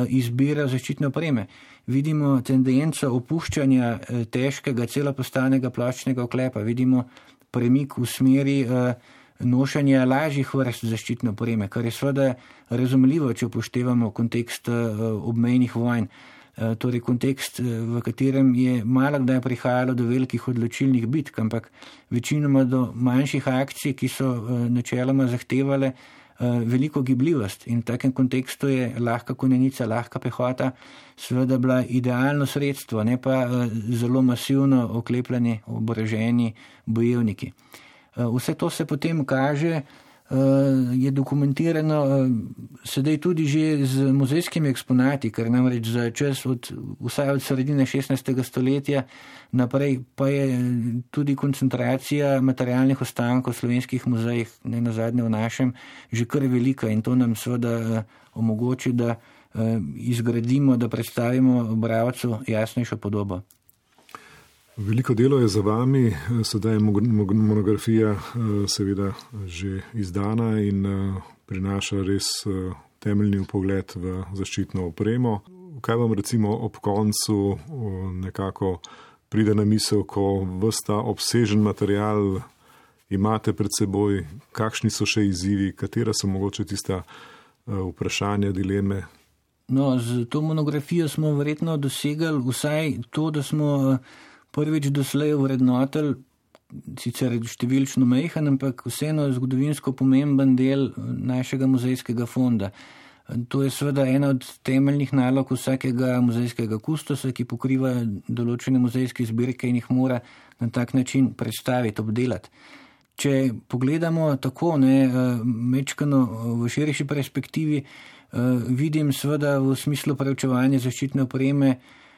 izbiro zaščitne opreme vidimo tendenco opuščanja eh, težkega celopostanega plačnega oklepa, vidimo premik v smeri eh, nošanja lažjih vrst zaščitne opreme, kar je seveda razumljivo, če upoštevamo kontekst eh, obmejnih vojn. Torej, kontekst, v katerem je malo kdaj prihajalo do velikih odločilnih bitk, ampak večinoma do manjših akcij, ki so načeloma zahtevale Eh, veliko gibljivost in v takem kontekstu je lahka konenica, lahka pehota seveda bila idealno sredstvo, ne pa eh, zelo masivno oklepljeni, oboroženi bojevniki. Eh, vse to se potem kaže, je dokumentirano sedaj tudi že z muzejskimi eksponati, ker namreč za čas od, vsaj od sredine 16. stoletja naprej pa je tudi koncentracija materialnih ostankov v slovenskih muzejih, ne na zadnje v našem, že kar velika in to nam seveda omogoči, da izgradimo, da predstavimo obravcu jasnejšo podobo. Veliko delo je za vami, sedaj je monografija seveda že izdana in prinaša res temeljni pogled v zaščitno opremo. Kaj vam recimo ob koncu nekako pride na misel, ko vsta obsežen material imate pred seboj, kakšni so še izzivi, katera so mogoče tista vprašanja, dileme? No, z to monografijo smo verjetno dosegli vsaj to, da smo prvič doslej vrednotelj, sicer številčno mehen, ampak vseeno zgodovinsko pomemben del našega muzejskega fonda. To je seveda ena od temeljnih nalog vsakega muzejskega kustosa, ki pokriva določene muzejske zbirke in jih mora na tak način predstaviti, obdelati. Če pogledamo tako, ne, mečkano v širši perspektivi, vidim seveda v smislu preučevanja zaščitne opreme,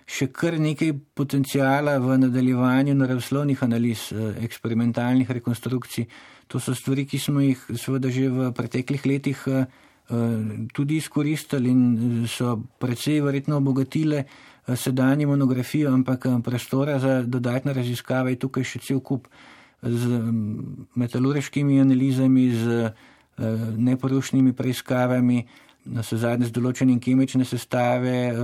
še kar nekaj potencijala v nadaljevanju naravoslovnih analiz, eh, eksperimentalnih rekonstrukcij. To so stvari, ki smo jih seveda že v preteklih letih eh, eh, tudi izkoristili in so predvsej verjetno obogatile sedanje monografijo, ampak prostora za dodatne raziskave je tukaj še cel kup z metalurškimi analizami, z neporušnimi preiskavami, na vse zadnje z določenim kemične sestave, eh,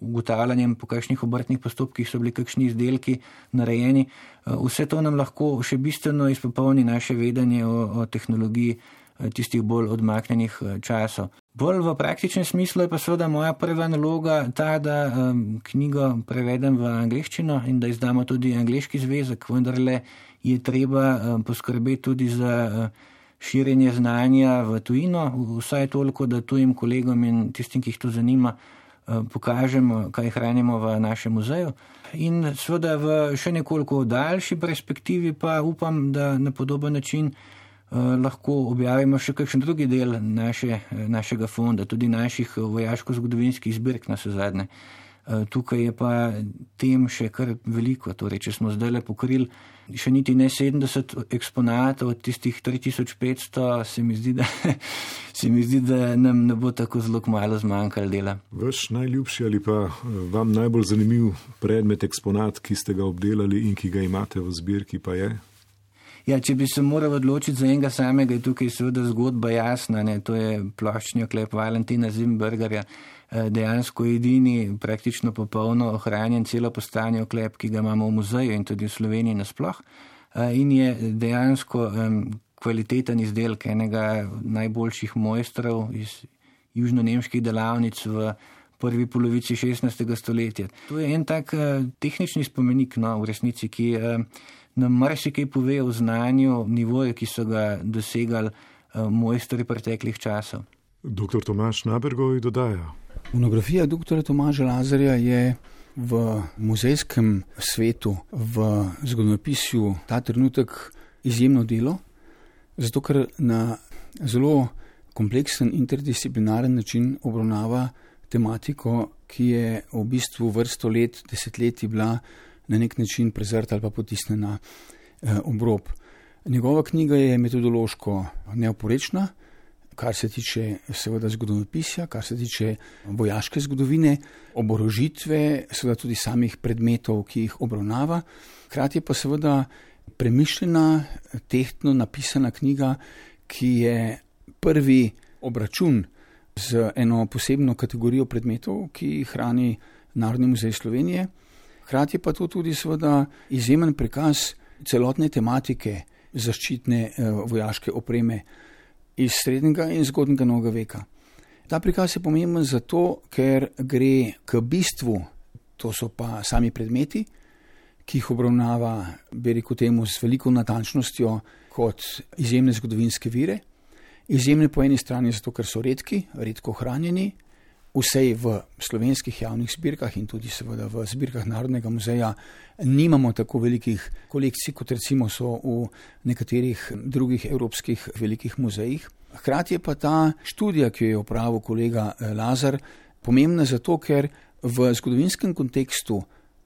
ugotavljanjem, po kakšnih obrtnih postopkih so bili kakšni izdelki narejeni. Eh, vse to nam lahko še bistveno izpopolni naše vedenje o, o tehnologiji eh, tistih bolj odmaknenih časov. Bolj v praktičnem smislu je pa seveda moja prva naloga ta, da um, knjigo prevedem v angliščino in da izdamo tudi angliški zvezek, vendarle je treba um, poskrbeti tudi za uh, širjenje znanja v tujino, vsaj toliko, da tujim kolegom in tistim, ki jih to zanima, eh, pokažemo, kaj hranimo v našem muzeju. In seveda v še nekoliko daljši perspektivi pa upam, da na podoben način eh, lahko objavimo še kakšen drugi del naše, našega fonda, tudi naših vojaško-zgodovinskih zbirk na vse zadnje. Eh, tukaj je pa tem še kar veliko. Torej, če smo zdaj le pokrili še niti ne 70 eksponatov od tistih 3500, se mi zdi, da, se mi zdi, da nam ne bo tako zelo malo zmanjkalo dela. Vaš najljubši ali pa eh, vam najbolj zanimiv predmet, eksponat, ki ste ga obdelali in ki ga imate v zbirki, pa je? Ja, če bi se moral odločiti za enega samega, je tukaj seveda zgodba jasna. Ne? To je ploščni oklep Valentina Zimbergerja. Eh, dejansko edini, praktično popolno ohranjen celo postanje oklep, ki ga imamo v muzeju in tudi v Sloveniji nasploh. in je dejansko kvaliteten izdelek enega najboljših mojstrov iz južno-nemških delavnic v prvi polovici 16. stoletja. To je en tak tehnični spomenik no, v resnici, ki nam marsikaj pove o znanju, nivoju, ki so ga dosegali mojstri preteklih časov. Dr. Tomaš Nabergoj dodaja. Monografija dr. Tomaža Lazarja je v muzejskem svetu, v zgodovinopisju ta trenutek izjemno delo, zato ker na zelo kompleksen interdisciplinaren način obravnava tematiko, ki je v bistvu vrsto let, desetletji bila na nek način prezrta ali pa potisnjena eh, obrob. Njegova knjiga je metodološko neoporečna, kar se tiče seveda zgodovinopisja, kar se tiče vojaške zgodovine, oborožitve, seveda tudi samih predmetov, ki jih obravnava. Hkrati pa seveda premišljena, tehtno napisana knjiga, ki je prvi obračun z eno posebno kategorijo predmetov, ki jih hrani Narodni muzej Slovenije. Hkrati pa to tudi seveda izjemen prikaz celotne tematike zaščitne eh, vojaške opreme iz srednjega in zgodnjega novega veka. Ta prikaz je pomemben zato, ker gre k bistvu, to so pa sami predmeti, ki jih obravnava, bi rekel temu, z veliko natančnostjo kot izjemne zgodovinske vire. Izjemne po eni strani zato, ker so redki, redko hranjeni, vsej v slovenskih javnih zbirkah in tudi seveda v zbirkah Narodnega muzeja nimamo tako velikih kolekcij, kot recimo so v nekaterih drugih evropskih velikih muzejih. Hkrati je pa ta študija, ki jo je opravil kolega eh, Lazar, pomembna zato, ker v zgodovinskem kontekstu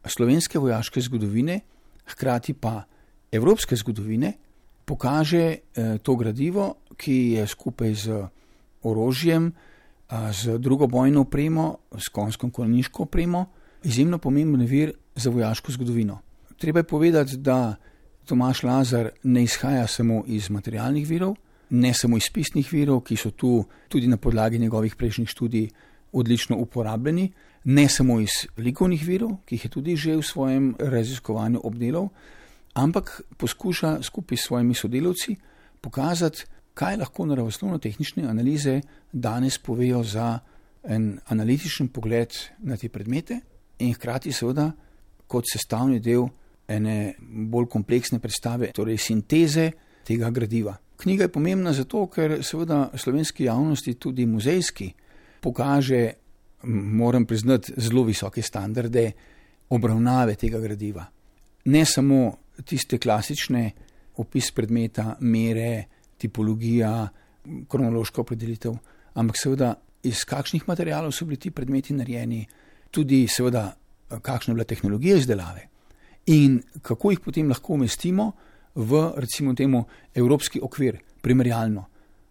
slovenske vojaške zgodovine, hkrati pa evropske zgodovine, pokaže eh, to gradivo, ki je skupaj z orožjem, z drugo bojno opremo, s konjsko koloniško opremo, izjemno pomemben vir za vojaško zgodovino. Treba je povedati, da Tomaš Lazar ne izhaja samo iz materialnih virov, ne samo iz pisnih virov, ki so tu tudi na podlagi njegovih prejšnjih študij odlično uporabljeni, ne samo iz likovnih virov, ki jih je tudi že v svojem raziskovanju obdelal, ampak poskuša skupaj s svojimi sodelavci pokazati, kaj lahko naravoslovno-tehnične analize danes povejo za en analitičen pogled na te predmete in hkrati seveda kot sestavni del ene bolj kompleksne predstave, torej sinteze tega gradiva. Knjiga je pomembna zato, ker seveda slovenski javnosti, tudi muzejski, pokaže, moram priznati, zelo visoke standarde obravnave tega gradiva. Ne samo tiste klasične opis predmeta, mere, tipologija, kronološka opredelitev, ampak seveda iz kakšnih materijalov so bili ti predmeti narejeni, tudi seveda kakšna je bila tehnologija izdelave in kako jih potem lahko umestimo v recimo temu evropski okvir, primerjalno.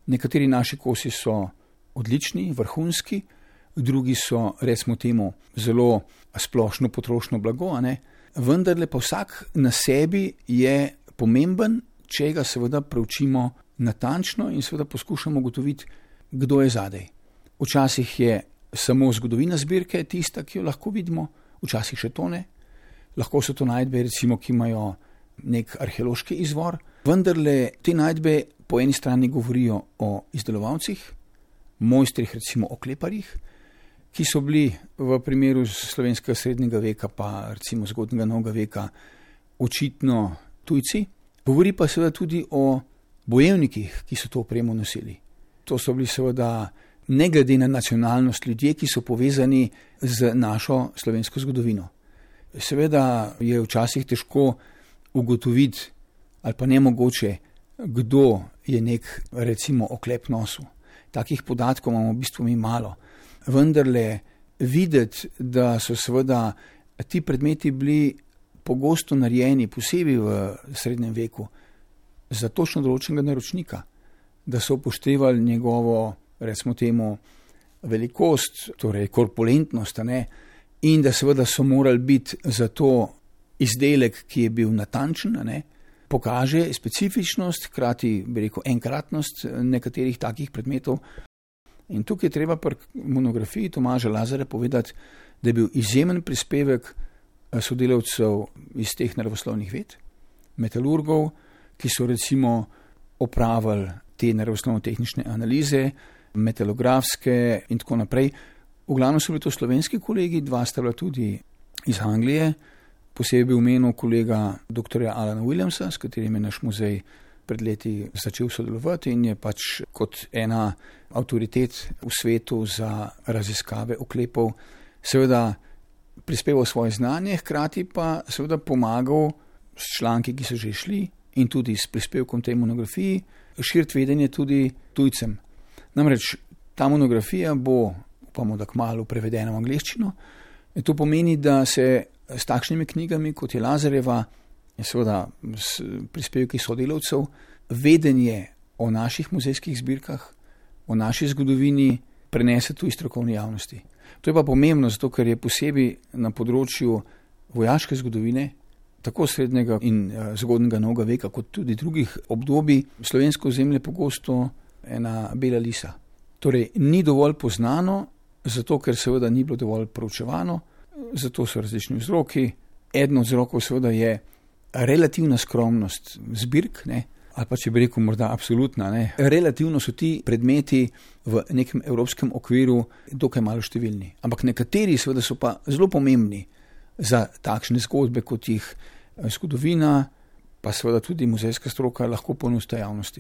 Nekateri naši kosi so odlični, vrhunski, drugi so recimo temu zelo splošno potrošno blago, vendar pa vsak na sebi je pomemben, če ga seveda preučimo natančno in seveda poskušamo ugotoviti, kdo je zadej. Včasih je samo zgodovina zbirke tista, ki jo lahko vidimo, včasih še to ne. Lahko so to najdbe, recimo, ki imajo nek arheološki izvor, vendar le te najdbe po eni strani govorijo o izdelovalcih, mojstrih, recimo o kleparjih, ki so bili v primeru slovenskega srednjega veka, pa recimo zgodnjega novega veka, očitno tujci. Govori pa seveda tudi o bojevnikih, ki so to opremo nosili. To so bili seveda, ne glede na nacionalnost, ljudje, ki so povezani z našo slovensko zgodovino. Seveda je včasih težko ugotoviti, ali pa ne mogoče, kdo je nek, recimo, oklep nosu. Takih podatkov imamo v bistvu mi malo. Vendar le videti, da so seveda ti predmeti bili pogosto narejeni, posebej v srednjem veku, za točno določenega naročnika, da so upoštevali njegovo, recimo temu, velikost, torej korpulentnost, ne, in da seveda so morali biti za to izdelek, ki je bil natančen, ne, pokaže specifičnost, hkrati bi rekel enkratnost nekaterih takih predmetov. In tukaj je treba pri monografiji Tomaža Lazare povedati, da je bil izjemen prispevek sodelavcev iz teh naravoslovnih ved metalurgov, ki so recimo opravili te naravoslovno-tehnične analize, metalografske in tako naprej. V glavnem so bili to slovenski kolegi, dva sta bila tudi iz Anglije, posebej bi omenil kolega dr. Alana Williamsa, s katerim je naš muzej pred leti začel sodelovati in je pač kot ena avtoritet v svetu za raziskave oklepov seveda prispeval svoje znanje, hkrati pa seveda pomagal s članki, ki so že šli in tudi s prispevkom tej monografiji, širiti vedenje tudi tujcem. Namreč ta monografija bo, upamo, da kmalo prevedena v angliščino. In to pomeni, da se s takšnimi knjigami, kot je Lazareva, in seveda s prispevki sodelavcev, vedenje o naših muzejskih zbirkah, o naši zgodovini prenese tudi strokovni javnosti. To je pa pomembno, zato ker je posebej na področju vojaške zgodovine, tako srednjega in eh, zgodnega novega veka, kot tudi drugih obdobij, slovensko zemlje pogosto ena bela lisa. Torej, ni dovolj poznano, zato ker seveda ni bilo dovolj proučevano, zato so različni vzroki. Eden od vzrokov seveda je relativna skromnost zbirk, ne, ali pa če bi rekel, morda absolutna. Ne. Relativno so ti predmeti v nekem evropskem okviru dokaj malo številni, ampak nekateri seveda so pa zelo pomembni za takšne zgodbe, kot jih zgodovina, pa seveda tudi muzejska stroka lahko ponusta javnosti.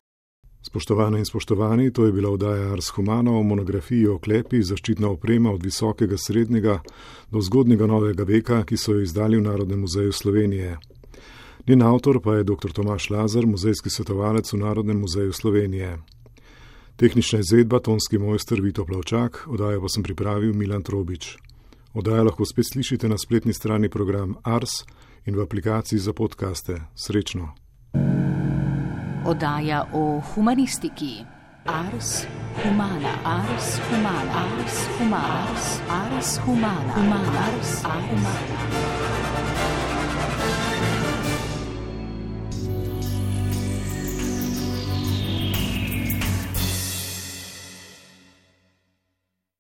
Spoštovane in spoštovani, to je bila oddaja Ars Humano o monografiji o klepi zaščitna oprema od visokega srednjega do zgodnega novega veka, ki so jo izdali v Narodnem muzeju Slovenije. Njen avtor pa je dr. Tomaš Lazar, muzejski svetovalec v Narodnem muzeju Slovenije. Tehnična izvedba, tonski mojster Vito Plavčak, oddajo pa sem pripravil Milan Trobič. Oddajo lahko spet slišite na spletni strani program Ars in v aplikaciji za podkaste. Srečno! Oddaja o humanistiki. Ars humana, ars humana, ars humana, ars humana, humana, ars humana.